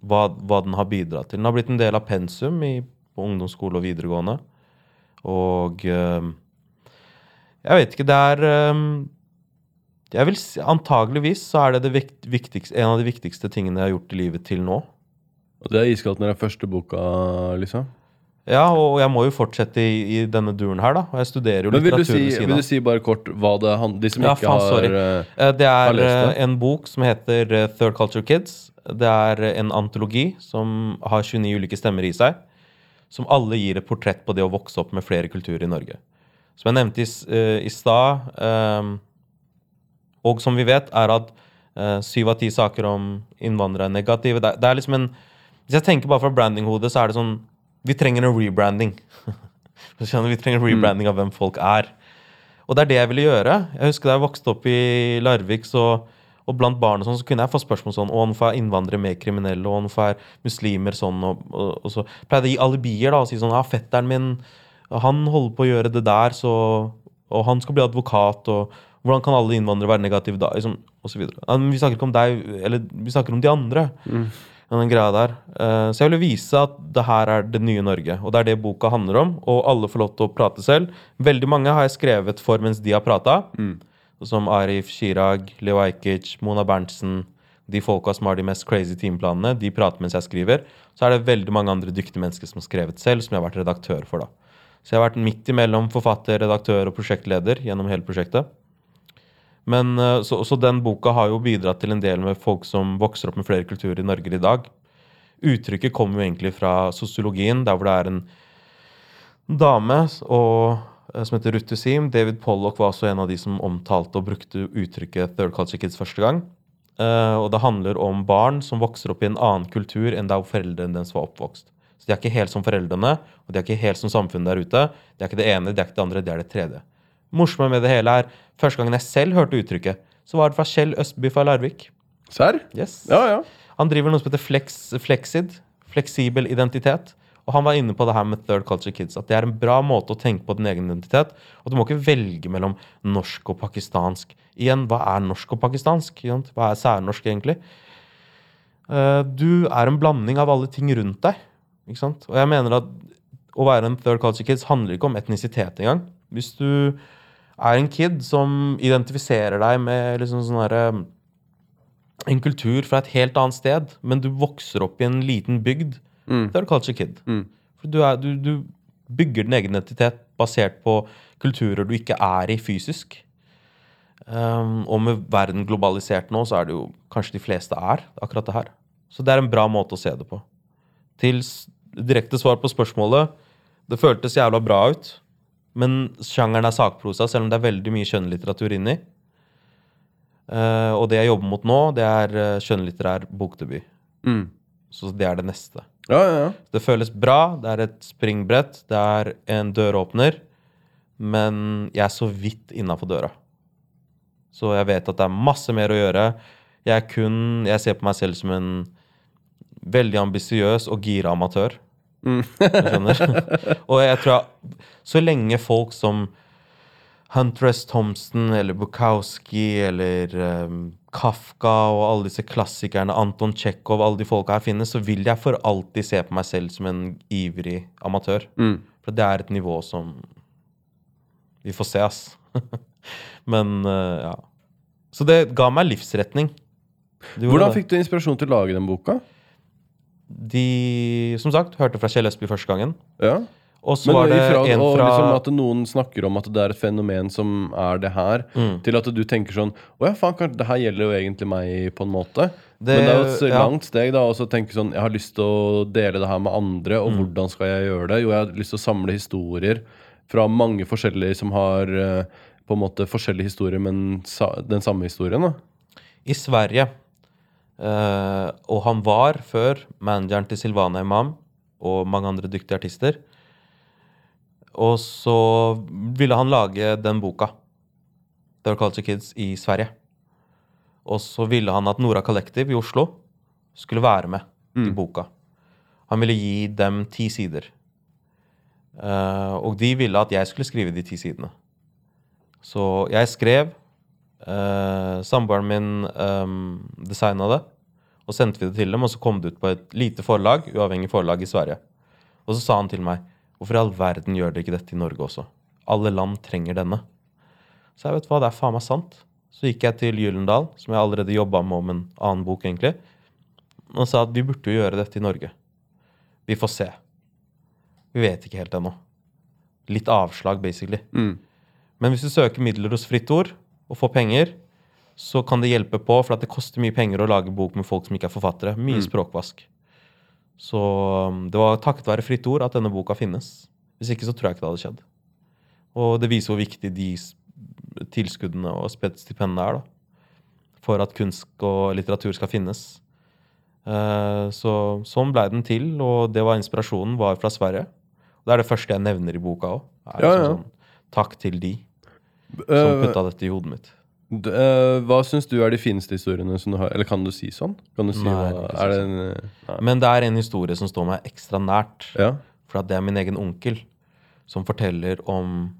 Hva, hva den har bidratt til. Den har blitt en del av pensum i, på ungdomsskole og videregående. Og eh, jeg vet ikke, det er eh, jeg vil Antageligvis så er det, det viktigste, en av de viktigste tingene jeg har gjort i livet til nå. Og det er iskaldt når det er første boka, liksom. Ja, og jeg må jo fortsette i, i denne duren her, da. Og jeg studerer jo Men vil du, litteratur ved siden vil du si bare kort hva det handler De som Ja, ikke faen, har sorry. eh, Eh, Det er det. eh, en bok som heter Third Culture Kids. Det er en antologi som har 29 ulike stemmer i seg. Som alle gir et portrett på det å vokse opp med flere kulturer i Norge. Som jeg nevnte i, eh, i stad, um, og som vi vet, er at syv syv av ti saker om innvandrere er negative. Det, det er liksom en Hvis jeg tenker bare fra brandinghodet, så er det sånn Vi trenger en rebranding. Vi trenger en rebranding av hvem folk er. Og det er det jeg ville gjøre. Jeg husker Da jeg vokste opp i Larvik, så, og blant barn og sånn, så kunne jeg få spørsmål sånn Å, hvorfor er innvandrere mer kriminelle? Og hvorfor er muslimer sånn? Og, og, og så pleide jeg å gi alibier da, og si sånn Ja, fetteren min, han holder på å gjøre det der, så Og han skal bli advokat, og hvordan kan alle innvandrere være negative da? Liksom, og så videre. Men vi snakker ikke om deg, eller vi snakker om de andre. Mm. Den greia der. Eh, så jeg ville vise at det her er det nye Norge. Og det er det boka handler om. Og alle får lov til å prate selv. Veldig mange har jeg skrevet for mens de har prata. Som Arif Chirag, Leo Ajkic, Mona Berntsen. De folka som har de mest crazy timeplanene, de prater mens jeg skriver. Så er det veldig mange andre dyktige mennesker som har skrevet selv, som jeg har vært redaktør for. da. Så jeg har vært midt imellom forfatter, redaktør og prosjektleder gjennom hele prosjektet. Men eh, så, så den boka har jo bidratt til en del med folk som vokser opp med flere kulturer i Norge i dag. Uttrykket kommer jo egentlig fra sosiologien, der hvor det er en dame og, eh, som heter Ruth Sim. David Pollock var også en av de som omtalte og brukte uttrykket Third Culture Kids første gang. Uh, og det handler om barn som vokser opp i en annen kultur enn der foreldrene deres var oppvokst. Så de er ikke helt som foreldrene, og de er ikke helt som samfunnet der ute. De er ikke det ene, de er ikke det andre, de er det tredje. Morsomme med det hele er første gangen jeg selv hørte uttrykket, så var det fra Kjell Østby fra Larvik. Serr? Yes. Ja, ja. Han driver noe som heter Flex, Flexid, fleksibel identitet. Og han var inne på det her med third culture kids, at det er en bra måte å tenke på din egen identitet. Og du må ikke velge mellom norsk og pakistansk. Igjen, hva er norsk og pakistansk? Hva er særnorsk, egentlig? Eh, du er en blanding av alle ting rundt deg. Ikke sant? Og jeg mener at å være en third culture kids handler ikke om etnisitet engang. Hvis du er en kid som identifiserer deg med liksom sånn herre en kultur fra et helt annet sted, men du vokser opp i en liten bygd, Mm. da er du culture kid. Mm. For du, er, du, du bygger din egen identitet basert på kulturer du ikke er i fysisk. Um, og med verden globalisert nå, så er det jo kanskje de fleste er akkurat det her. Så det er en bra måte å se det på. Til direkte svar på spørsmålet Det føltes jævla bra ut, men sjangeren er sakprosa, selv om det er veldig mye skjønnlitteratur inni. Uh, og det jeg jobber mot nå, det er uh, skjønnlitterær bokdebut. Mm. Så det er det neste. Ja, ja, ja. Det føles bra, det er et springbrett, det er en døråpner, men jeg er så vidt innafor døra. Så jeg vet at det er masse mer å gjøre. Jeg er kun Jeg ser på meg selv som en veldig ambisiøs og gira amatør. Mm. Skjønner? og jeg tror jeg, så lenge folk som Huntress Thompson eller Bukowski eller um, Kafka og alle disse klassikerne, Anton Tsjekhov, alle de folka her finnes, så vil jeg for alltid se på meg selv som en ivrig amatør. Mm. For det er et nivå som Vi får se, ass. Men uh, ja. Så det ga meg livsretning. Hvordan fikk du inspirasjon til å lage den boka? De, som sagt, hørte fra Kjell Østby første gangen. Ja. Og så Men var det ifra, en fra liksom at noen snakker om at det er et fenomen som er det her, Mm. til at du tenker sånn Å ja, faen, det her gjelder jo egentlig meg, på en måte. Det- Men det er jo et ja. langt steg da å tenke sånn Jeg har lyst til å dele det her med andre, Mm. og hvordan skal jeg gjøre det? Jo, jeg har lyst til å samle historier fra mange forskjellige som har eh, på en måte forskjellige historier, men den samme historien. da i Sverige. Eh, og han var før manageren til Silvana Imam og mange andre dyktige artister. Og så ville han lage den boka, The Culture Kids, i Sverige. Og så ville han at Nora Collective i Oslo skulle være med i Mm. boka. Han ville gi dem ti sider. Uh, og de ville at jeg skulle skrive de ti sidene. Så jeg skrev. Uh, Samboeren min um, designa det, og sendte vi det til dem. Og så kom det ut på et lite forlag, uavhengig forlag i Sverige. Og så sa han til meg hvorfor i all verden gjør dere ikke dette i Norge også? Alle land trenger denne. Så jeg vet hva, det er faen meg sant. Så gikk jeg til Gyllendal, som jeg allerede jobba med om en annen bok, egentlig, og sa at vi burde jo gjøre dette i Norge. Vi får se. Vi vet ikke helt ennå. Litt avslag, basically. Mm. Men hvis du søker midler hos Fritt Ord og får penger, så kan det hjelpe på, for at det koster mye penger å lage bok med folk som ikke er forfattere. Mye språkvask. Så um, det var takket være Fritt Ord at denne boka finnes. Hvis ikke så tror jeg ikke det hadde skjedd. Og det viser hvor viktig de tilskuddene og stipendene er da, for at kunst og litteratur skal finnes. Eh, så sånn ble den til, og det var inspirasjonen var fra Sverige. Det er det første jeg nevner i boka òg. Ja, ja. Sånn, takk til de som Eh, putta dette i hodet mitt. Eh, hva syns du er de fineste historiene som du har Eller kan du si sånn? Kan du si Nei, hva Er det en eh, nei. Men det er en historie som står meg ekstra nært. Ja? For det er min egen onkel som forteller om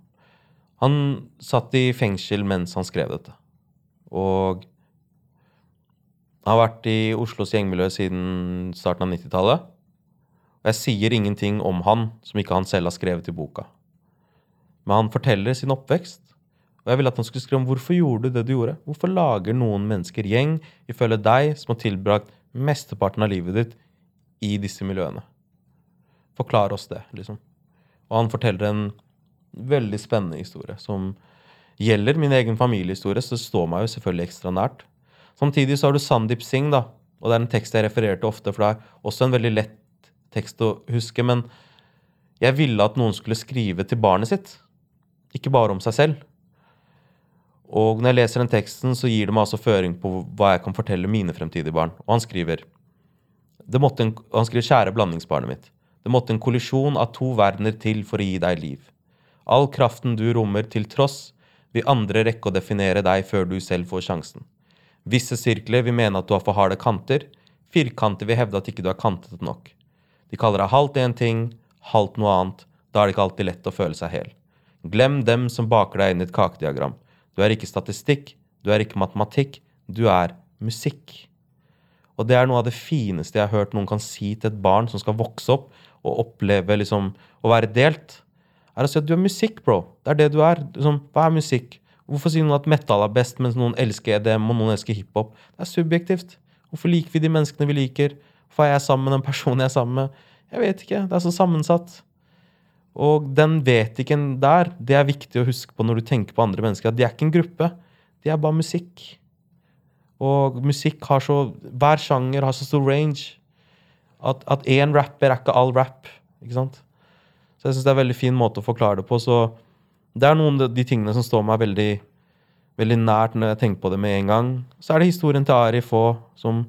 Han satt i fengsel mens han skrev dette. Og han har vært i Oslos gjengmiljø siden starten av 90-tallet. Og jeg sier ingenting om han som ikke han selv har skrevet i boka. Men han forteller sin oppvekst. Og jeg ville at han skulle skrive om hvorfor gjorde du det du gjorde. Hvorfor lager noen mennesker gjeng ifølge deg som har tilbrakt mesteparten av livet ditt i disse miljøene? Forklar oss det, liksom. Og han forteller en veldig spennende historie som gjelder min egen familiehistorie, så det står meg jo selvfølgelig ekstra nært. Samtidig så har du Sandeep Singh, da. Og det er en tekst jeg refererer til ofte, for det er også en veldig lett tekst å huske. Men jeg ville at noen skulle skrive til barnet sitt, ikke bare om seg selv. Og når jeg leser den teksten, så gir det meg altså føring på hva jeg kan fortelle mine fremtidige barn. Og han skriver en, Han skriver 'Kjære blandingsbarnet mitt'. Det måtte en kollisjon av to verdener til for å gi deg liv. All kraften du rommer til tross, vil andre rekke å definere deg før du selv får sjansen. Visse sirkler vil mene at du har for harde kanter. Firkanter vil hevde at ikke du er kantet nok. De kaller deg halvt én ting, halvt noe annet. Da er det ikke alltid lett å føle seg hel. Glem dem som baker deg inn i et kakediagram. Du er ikke statistikk, du er ikke matematikk, du er musikk. Og det er noe av det fineste jeg har hørt noen kan si til et barn som skal vokse opp og oppleve liksom å være delt, er å si at du er musikk, bro. Det er det du er. Liksom, hva er musikk? Hvorfor sier noen at metal er best, mens noen elsker EDM og noen elsker hiphop? Det er subjektivt. Hvorfor liker vi de menneskene vi liker? Hvorfor er jeg sammen med den personen jeg er sammen med? Jeg vet ikke. Det er så sammensatt. Og den vet ikke en der. Det er viktig å huske på når du tenker på andre mennesker. At de er ikke en gruppe. De er bare musikk. Og musikk har så Hver sjanger har så stor range. At én rapper er ikke all rap. Ikke sant? Så jeg syns det er en veldig fin måte å forklare det på. Så det er noen av de tingene som står meg veldig, veldig nært når jeg tenker på det med en gang. Så er det historien til Arif òg, som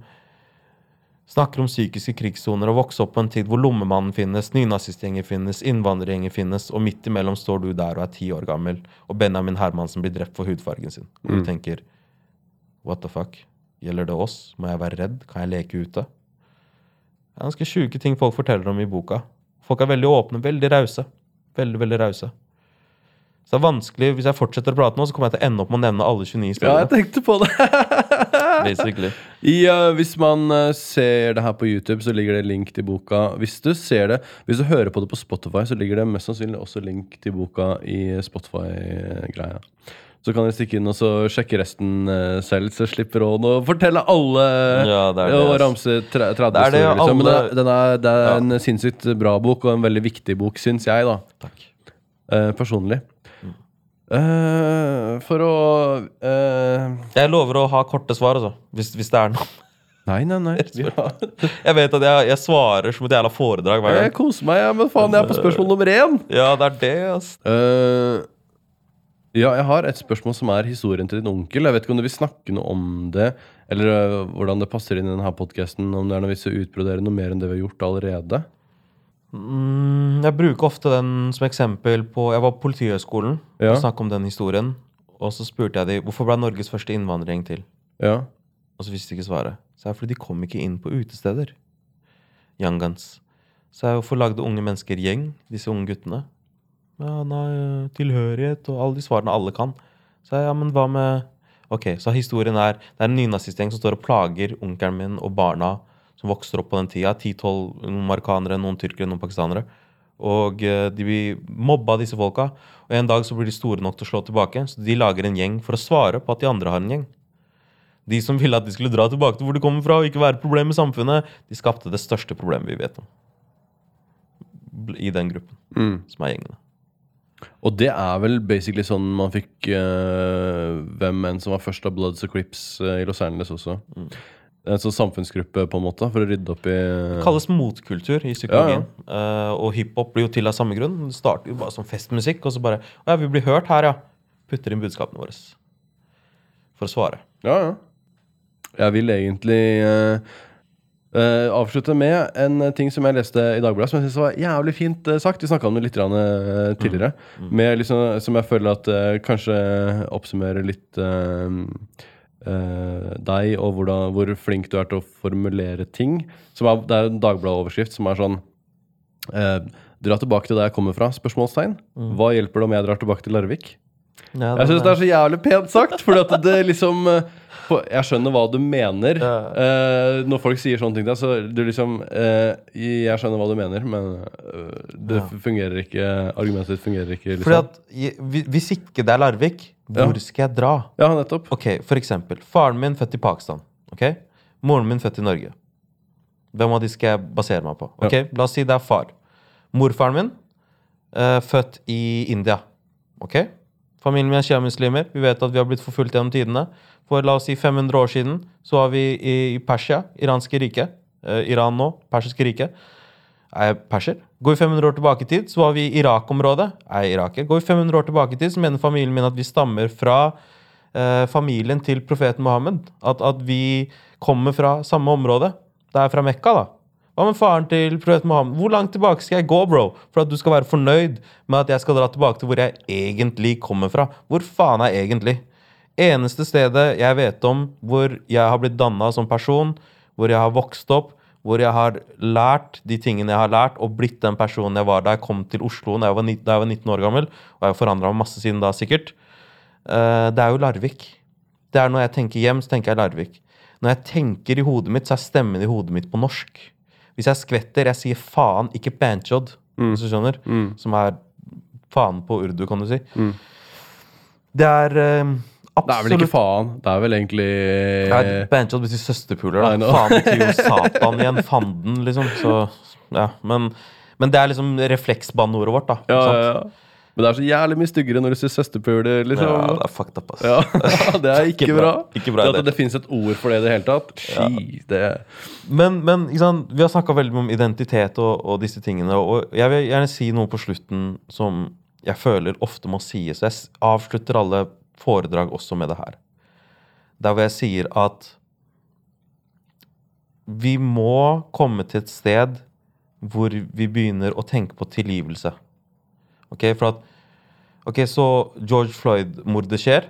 snakker om psykiske krigssoner og vokser opp på en tid hvor lommemannen finnes, nynazistgjenger finnes, innvandrergjenger finnes, og midt imellom står du der og er ti år gammel, og Benjamin Hermansen blir drept for hudfargen sin. Og du tenker What the fuck? Gjelder det oss? Må jeg være redd? Kan jeg leke ute? Det er ganske sjuke ting folk forteller om i boka. Folk er veldig åpne, veldig rause. Veldig, veldig rause. Så det er vanskelig, Hvis jeg fortsetter å prate nå, så kommer jeg til å ende opp med å nevne alle 29 ja, jeg tenkte på det. basically. I, uh, hvis man uh, ser det her på YouTube, så ligger det link til boka. Hvis du ser det, hvis du hører på det på Spotify, så ligger det mest sannsynlig også link til boka i Spotify-greia. Så kan dere stikke inn og så sjekke resten uh, selv, så slipper Ron å fortelle alle Ja, det er det, og ramse 30 Det er det. Liksom. Men det, den er, det er Ja. en sinnssykt bra bok, og en veldig viktig bok, syns jeg, da. Takk. Eh, personlig. Eh, for å uh... Jeg lover å ha korte svar, altså. Hvis, hvis det er noe. Nei, nei, nei. Har, Jeg vet at jeg, jeg svarer som et jævla foredrag hver jeg koser meg, men faen, jeg er på spørsmål nummer én. Ja, det er det, ass. Uh, ja, jeg har et spørsmål som er historien til din onkel. Jeg vet ikke om du vil snakke noe om det, eller uh, hvordan det passer inn i denne podkasten. Om det er noe vits i å utbrodere noe mer enn det vi har gjort allerede. Mm, jeg bruker ofte den som eksempel på Jeg var på Politihøgskolen Ja. og snakket om den historien. Og så spurte jeg dem hvorfor ble Norges første innvandring til. Ja. Og så visste de ikke svaret. Så er det fordi de kom ikke inn på utesteder. Young Guns. Så er hvorfor lagde unge mennesker gjeng, disse unge guttene. Ja, nei, tilhørighet og alle de svarene alle kan. Så jeg, ja, men hva med Ok, så historien er Det er en nynazistgjeng som står og plager onkelen min og barna som vokser opp på den tida. 10-12 noen noen tyrkere, noen pakistanere. Og eh, de blir mobba, disse folka. Og en dag så blir de store nok til å slå tilbake, så de lager en gjeng for å svare på at de andre har en gjeng. De som ville at de skulle dra tilbake til hvor de kommer fra og ikke være et problem i samfunnet, de skapte det største problemet vi vet om. I den gruppen, Mm. som er gjengene. Og det er vel basically sånn man fikk uh, hvem enn som var først av Bloods og Crips uh, i Los Angeles også. En sånn samfunnsgruppe, på en måte, for å rydde opp i Det kalles motkultur i psykologien. Eh, og hiphop blir jo til av samme grunn. Det starter jo bare som festmusikk, og så bare Å ja, vi blir hørt her, ja. Putter inn budskapene våre. For å svare. Ja, ja. Jeg vil egentlig uh, uh, avslutte med en ting som jeg leste i Dagbladet, som jeg synes var jævlig fint sagt. Vi snakka om det litt grann, eh, tidligere. Med liksom, som jeg føler at kanskje oppsummerer litt deg, og hvordan, hvor flink du er til å formulere ting. Som er, det er en Dagbladet-overskrift som er sånn eh, Dra tilbake til der jeg kommer fra? spørsmålstegn. Hva hjelper det om jeg drar tilbake til Larvik? Ja, Jeg syns det er så jævlig pent sagt, fordi at det liksom eh, Jeg skjønner hva du mener eh, når folk sier sånne ting. Da, så du liksom eh, Jeg skjønner hva du mener, men eh, det Ja. fungerer ikke Argumentet ditt fungerer ikke. Liksom. Fordi at Hvis ikke det er Larvik, hvor skal jeg dra? Ja, nettopp. Ok, For eksempel. Faren min født i Pakistan. ok? Moren min født i Norge. Hvem av de skal jeg basere meg på? Ok, La oss si det er far. Morfaren min eh, født i India. ok? Familien min er sjiamuslimer. Vi vet at vi har blitt forfulgt gjennom tidene. For la oss si 500 år siden så var vi i i Persia, iranske riket. Eh, Iran nå, persiske riket. Er perser? Går vi 500 år tilbake i tid, så var vi i Irak-området. Er iraker? Går vi 500 år tilbake i tid, så mener familien min at vi stammer fra eh, familien til profeten Mohammed. At, at vi kommer fra samme område. Det er fra Mekka, da. Hva med faren til profeten Mohammed? Hvor langt tilbake skal jeg gå, bro? For at du skal være fornøyd med at jeg skal dra tilbake til hvor jeg egentlig kommer fra. Hvor faen er egentlig? Eneste stedet jeg vet om hvor jeg har blitt danna som person, hvor jeg har vokst opp, hvor jeg har lært de tingene jeg har lært, og blitt den personen jeg var da jeg kom til Oslo da jeg var, ni- da jeg var 19 år gammel, og jeg har forandra meg masse siden da, sikkert, eh, det er jo Larvik. Det er Når jeg tenker hjem, så tenker jeg Larvik. Når jeg tenker i hodet mitt, så er stemmen i hodet mitt på norsk. Hvis jeg skvetter, jeg sier faen, ikke banchod, hvis du skjønner. Som er faen på urdu, kan du si. Det er eh, absolutt Det er vel ikke faen. Det er vel egentlig Nei, Banchod betyr søsterpuler, da. Faen betyr jo Satan igjen. Fanden, liksom. Så, ja, men, men det er liksom refleksbanneordet vårt, da. ja, ja, ja. Men det er så jævlig mye styggere når du sier søsterpuler. Liksom. Ja, det er fucked up, ass. Ja, det er ikke Ikke bra. bra. Ikke bra det at det. det fins et ord for det i det hele tatt. Ski, det Men, men sant? vi har snakka veldig mye om identitet og, og disse tingene. Og jeg vil gjerne si noe på slutten som jeg føler ofte må sies. Jeg avslutter alle foredrag også med det her. Der hvor jeg sier at vi må komme til et sted hvor vi begynner å tenke på tilgivelse. Ok, for at Ok, så George Floyd-mordet skjer,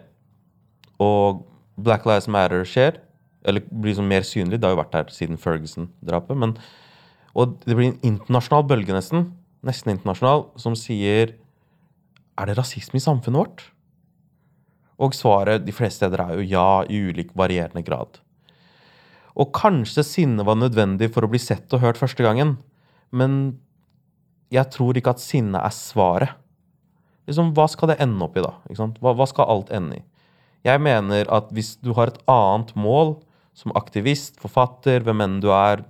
og Black Lives Matter skjer. Eller blir sånn mer synlig. Det har jo vært her siden Ferguson-drapet. Og det blir en internasjonal bølge, nesten, nesten internasjonal, som sier Er det rasisme i samfunnet vårt? Og svaret de fleste steder er jo ja, i ulik varierende grad. Og kanskje sinne var nødvendig for å bli sett og hørt første gangen, men jeg tror ikke at sinne er svaret. Liksom, hva skal det ende opp i, da? Hva, hva skal alt ende i? Jeg mener at hvis du har et annet mål, som aktivist, forfatter, hvem enn du er,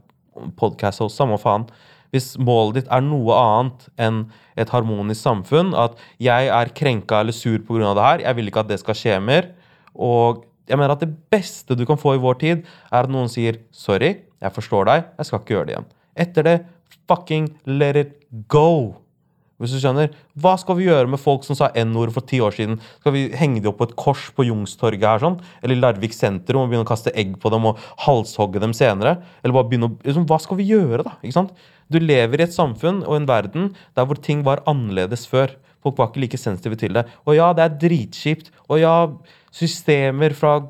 podcast-host, samme faen Hvis målet ditt er noe annet enn et harmonisk samfunn, at jeg er krenka eller sur pga. det her, jeg vil ikke at det skal skje mer, og jeg mener at det beste du kan få i vår tid, er at noen sier 'sorry, jeg forstår deg, jeg skal ikke gjøre det igjen'. Etter det, fucking let it go. Hvis du skjønner, Hva skal vi gjøre med folk som sa N-ord for ti år siden? Skal vi henge dem opp på et kors på Jungstorget her sånn? Eller i Larvik sentrum og begynne å kaste egg på dem og halshogge dem senere? Eller bare begynne å, liksom, Hva skal vi gjøre, da? Ikke sant? Du lever i et samfunn og en verden der hvor ting var annerledes før. Folk var ikke like sensitive til det. Og ja, det er dritkjipt. Og ja, systemer fra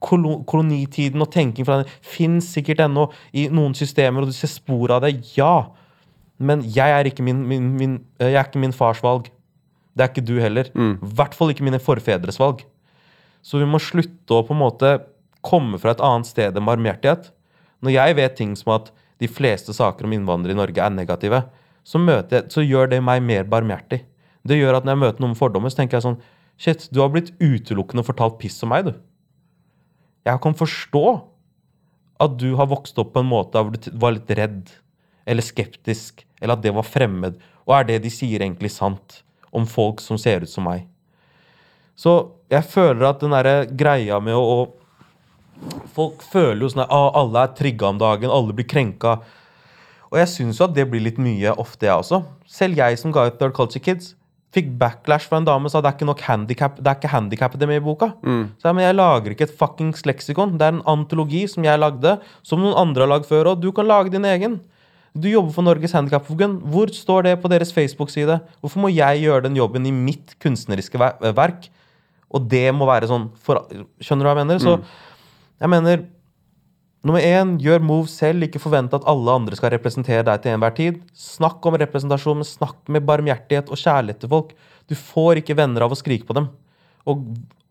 kolonitiden og tenking fra den fins sikkert ennå i noen systemer, og du ser spor av det. Ja. Men jeg er ikke min, min, min, jeg er ikke min fars valg. Det er ikke du heller. I hvert fall ikke mine forfedres valg. Så vi må slutte å på en måte komme fra et annet sted enn barmhjertighet. Når jeg vet ting som at de fleste saker om innvandrere i Norge er negative, så, jeg, så gjør det meg mer barmhjertig. Det gjør at når jeg møter noen med fordommer, så tenker jeg sånn Shit, du har blitt utelukkende fortalt piss om meg, du. Jeg kan forstå at du har vokst opp på en måte hvor du var litt redd eller skeptisk, eller at det var fremmed. Og er det de sier, egentlig sant om folk som ser ut som meg? Så jeg føler at den derre greia med å, å Folk føler jo sånn at ah, alle er trigga om dagen, alle blir krenka. Og jeg syns jo at det blir litt mye ofte, jeg også. Selv jeg som ga ut Third Culture Kids, fikk backlash fra en dame som sa det er ikke nok handicap, det er ikke handikappede med i boka. Så jeg, men jeg lager ikke et fuckings leksikon. Det er en antologi som jeg lagde, som noen andre har lagd før, og du kan lage din egen. Du jobber for Norges Handikapforbund. Hvor står det på deres Facebook-side? Hvorfor må jeg gjøre den jobben i mitt kunstneriske verk? Og det må være sånn for, Skjønner du hva jeg mener? Så jeg mener Nummer én, gjør move selv. Ikke forvente at alle andre skal representere deg til enhver tid. Snakk om representasjon, men snakk med barmhjertighet og kjærlighet til folk. Du får ikke venner av å skrike på dem. Og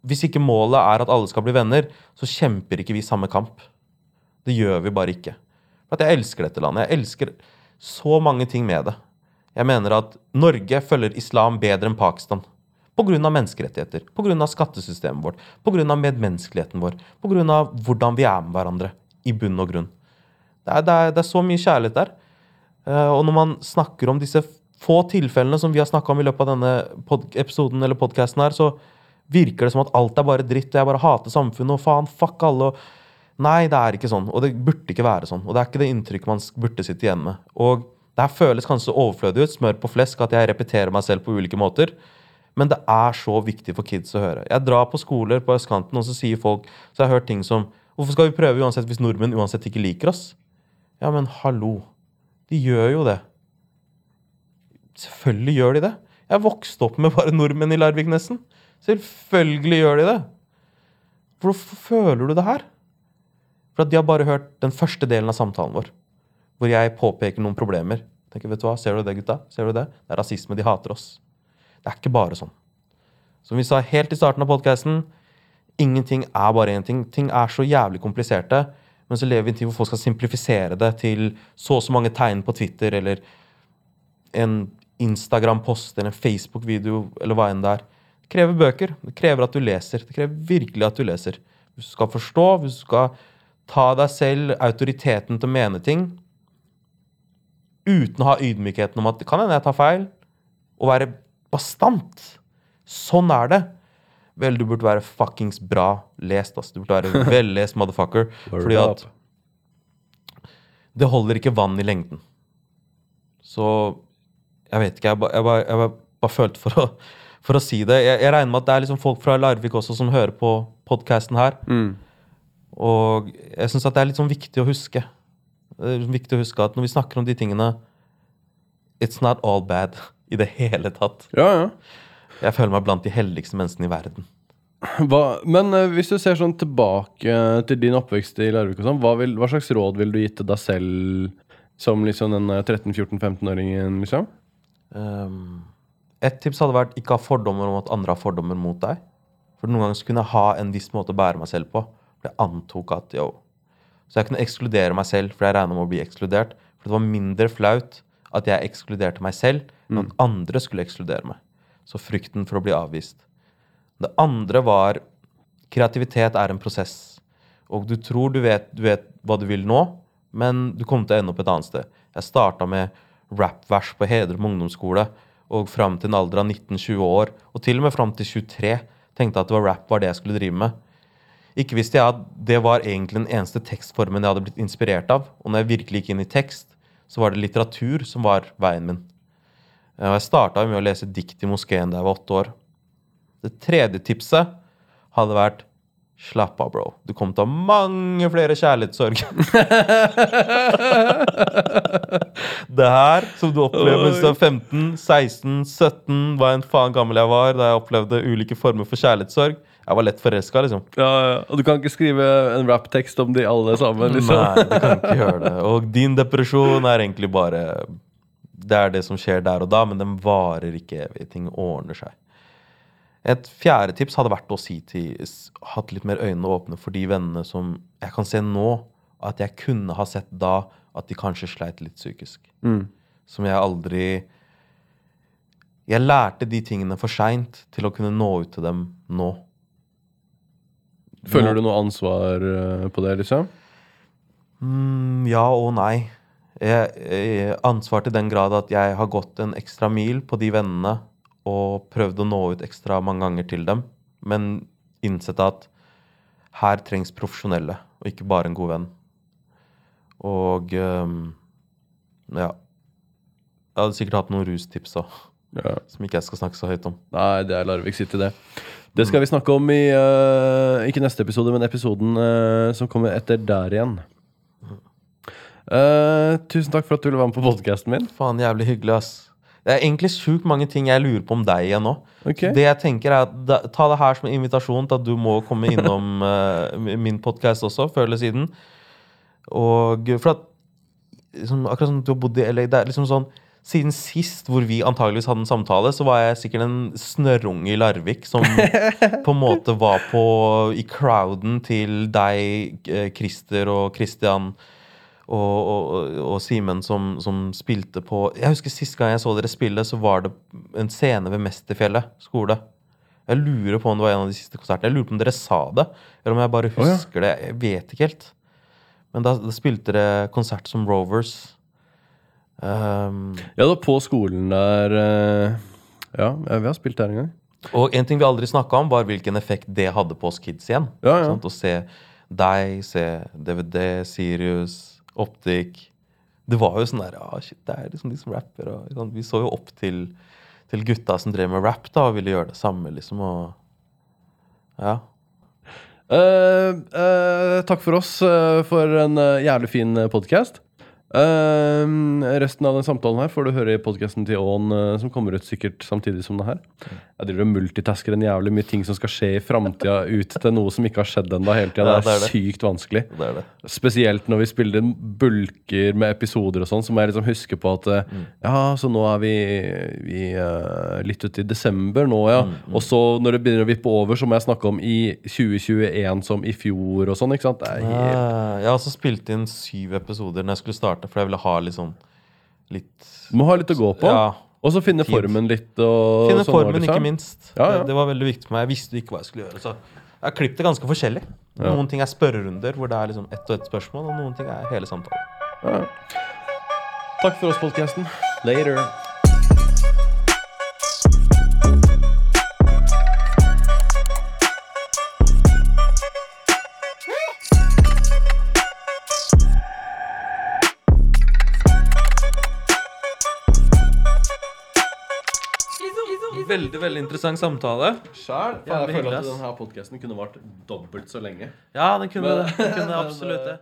hvis ikke målet er at alle skal bli venner, så kjemper ikke vi samme kamp. Det gjør vi bare ikke. For jeg elsker dette landet. Jeg elsker så mange ting med det. Jeg mener at Norge følger islam bedre enn Pakistan. Pga. menneskerettigheter, pga. skattesystemet vårt, pga. medmenneskeligheten vår, pga. hvordan vi er med hverandre. I bunn og grunn. Det er, det er, det er så mye kjærlighet der. Eh, og når man snakker om disse få tilfellene som vi har snakka om i løpet av denne episoden eller podcasten her, så virker det som at alt er bare dritt, og jeg bare hater samfunnet, og faen, fuck alle. Nei, det er ikke sånn, og det burde ikke være sånn. Og det er ikke det inntrykket man burde sitte igjen med. Og det her føles kanskje overflødig ut, smør på flesk, at jeg repeterer meg selv på ulike måter. Men det er så viktig for kids å høre. Jeg drar på skoler på østkanten, og så sier folk Så jeg har hørt ting som Hvorfor skal vi prøve uansett hvis nordmenn uansett ikke liker oss? Ja, men hallo. De gjør jo det. Selvfølgelig gjør de det. Jeg vokste opp med bare nordmenn i Larvik, nesten. Selvfølgelig gjør de det. Hvorfor føler du det her? For at de har bare hørt den første delen av samtalen vår. Hvor jeg påpeker noen problemer. Tenker, vet du hva, Ser du det, gutta? Ser du Det Det er rasisme. De hater oss. Det er ikke bare sånn. Som vi sa helt i starten av podkasten, ingenting er bare én ting. Ting er så jævlig kompliserte. Men så lever vi i en tid hvor folk skal simplifisere det til så og så mange tegn på Twitter eller en Instagram-post eller en Facebook-video eller hva enn det er. Det krever bøker. Det krever at du leser. Det krever virkelig at du leser. Hvis du skal forstå, hvis du skal ta deg selv autoriteten til å mene ting uten å ha ydmykheten om at det kan hende jeg tar feil, og være bastant. Sånn er det. Vel, du burde være fuckings bra lest, ass. Du burde være vellest motherfucker. fordi at det holder ikke vann i lengden. Så jeg vet ikke, jeg bare, jeg bare, bare følte for å, for å si det. Jeg, jeg regner med at det er liksom folk fra Larvik også som hører på podkasten her. Mm. Og jeg syns at det er litt sånn viktig å huske. Det er viktig å huske at når vi snakker om de tingene It's not all bad i det hele tatt. Ja, ja. Jeg føler meg blant de heldigste menneskene i verden. Hva, men eh, hvis du ser sånn tilbake til din oppvekst i Larvik, og sånn, hva, vil, hva slags råd ville du gitt til deg selv som liksom den eh, 13-14-15-åringen? liksom? Um, et tips hadde vært ikke ha fordommer om at andre har fordommer mot deg. For noen ganger så kunne jeg ha en viss måte å bære meg selv på. For jeg antok at yo. Så jeg kunne ekskludere meg selv, for jeg regna med å bli ekskludert. For det var mindre flaut at jeg ekskluderte meg selv, men at andre skulle ekskludere meg. Så frykten for å bli avvist. Det andre var kreativitet er en prosess. Og du tror du vet, du vet hva du vil nå, men du kommer til å ende opp et annet sted. Jeg starta med rappvers på Hedrum ungdomsskole og fram til en alder av 19-20 år, og til og med fram til 23, tenkte jeg at det var rap var det jeg skulle drive med. Ikke visste jeg at det var egentlig den eneste tekstformen jeg hadde blitt inspirert av. Og når jeg virkelig gikk inn i tekst, så var det litteratur som var veien min. Og jeg starta med å lese dikt i moskeen da jeg var åtte år. Det tredje tipset hadde vært Slapp av, bro. Du kommer til å ha mange flere kjærlighetssorg. det her, som du opplever mens du er 15, 16, 17, hva enn faen gammel jeg var da jeg opplevde ulike former for kjærlighetssorg, Jeg var lett forelska, liksom. Ja, ja. Og du kan ikke skrive en rap-tekst om de alle sammen? liksom Nei, du kan ikke gjøre det. Og din depresjon er egentlig bare Det er det som skjer der og da, men den varer ikke evig. Ting ordner seg. Et fjerde tips hadde vært å si til Hatt litt mer øynene åpne for de vennene som jeg kan se nå at jeg kunne ha sett da at de kanskje sleit litt psykisk. Mm. Som jeg aldri Jeg lærte de tingene for seint til å kunne nå ut til dem nå. Føler du noe ansvar eh, på det, liksom? Mm, ja og nei. Jeg, jeg, ansvar til den grad at jeg har gått en ekstra mil på de vennene og prøvd å nå ut ekstra mange ganger til dem, men innsett at her trengs profesjonelle, og ikke bare en god venn. Og um, ja. Jeg hadde sikkert hatt noen rustips òg, Ja. som ikke jeg skal snakke så høyt om. Nei, det er Larvik City, det. Det skal vi snakke om i uh, ikke neste episode, men episoden uh, som kommer etter der igjen. Uh, tusen takk for at du ville være med på podkasten min. Faen, jævlig hyggelig, ass. Det er egentlig sjukt mange ting jeg lurer på om deg igjen nå. Okay. Det jeg tenker er da, Ta det her som en invitasjon til at du må komme innom min podkast også, før eller siden. Og for at liksom, Akkurat som du har bodd i LA det er liksom sånn Siden sist hvor vi antageligvis hadde en samtale, så var jeg sikkert en snørrunge i Larvik som på en måte var på i crowden til deg, eh, Christer og Christian og, og, og Simen som, som spilte på Jeg husker Sist gang jeg så dere spille, så var det en scene ved Mesterfjellet skole. Jeg lurer på om det var en av de siste konsertene. Jeg lurer på om dere sa det, eller om jeg bare Å, ja. husker det. Jeg vet ikke helt. Men da, da spilte dere konsert som Rovers. Um, Ja, da på skolen der eh, Ja, vi har spilt der en gang. og en ting vi aldri snakka om, var hvilken effekt det hadde på oss kids igjen. Ja, ja. Å se deg, se DVD, Sirius, Optic. Det var jo sånn der ah, shit, det er liksom de som rapper. Og, sånn. Vi så jo opp til, til gutta som drev med rap, da, og ville gjøre det samme, liksom. Og ja. Uh, uh, takk for oss uh, for en jævlig fin podkast. Resten av den samtalen her får du høre i podkasten til Ån, uh, som kommer ut sikkert samtidig som det her. Jeg driver og multitasker en jævlig mye ting som skal skje i framtida, ut til noe som ikke har skjedd ennå hele tida. Ja, det er det. sykt vanskelig. Det er. Spesielt når vi spiller bulker med episoder og sånn, så må jeg liksom huske på at eh, Ja, så nå er vi, vi eh, litt ute i desember nå, ja. Og så når det begynner å vippe over, så må jeg snakke om i 2021 som i fjor og sånn, ikke sant? Det er helt Ah, Jeg har også spilt inn syv episoder når jeg skulle starte, for jeg ville ha sånn litt må ha litt å gå på. Ja. Og så finne tid. formen litt. Og Finne sånn, formen, liksom. ikke minst. Ja, ja. Det, det var veldig viktig for meg. Jeg visste ikke hva jeg skulle gjøre. Så jeg har klippet det ganske forskjellig. Ja. Noen ting er spørrerunder, hvor det er liksom ett og ett spørsmål, og noen ting er hele samtalen. Ja. Takk for oss, podkasten. Later. Veldig, veldig interessant samtale. Sjæl. Jeg føler at denne podkasten kunne vart dobbelt så lenge. Ja, den kunne, Men- den kunne absolutt det.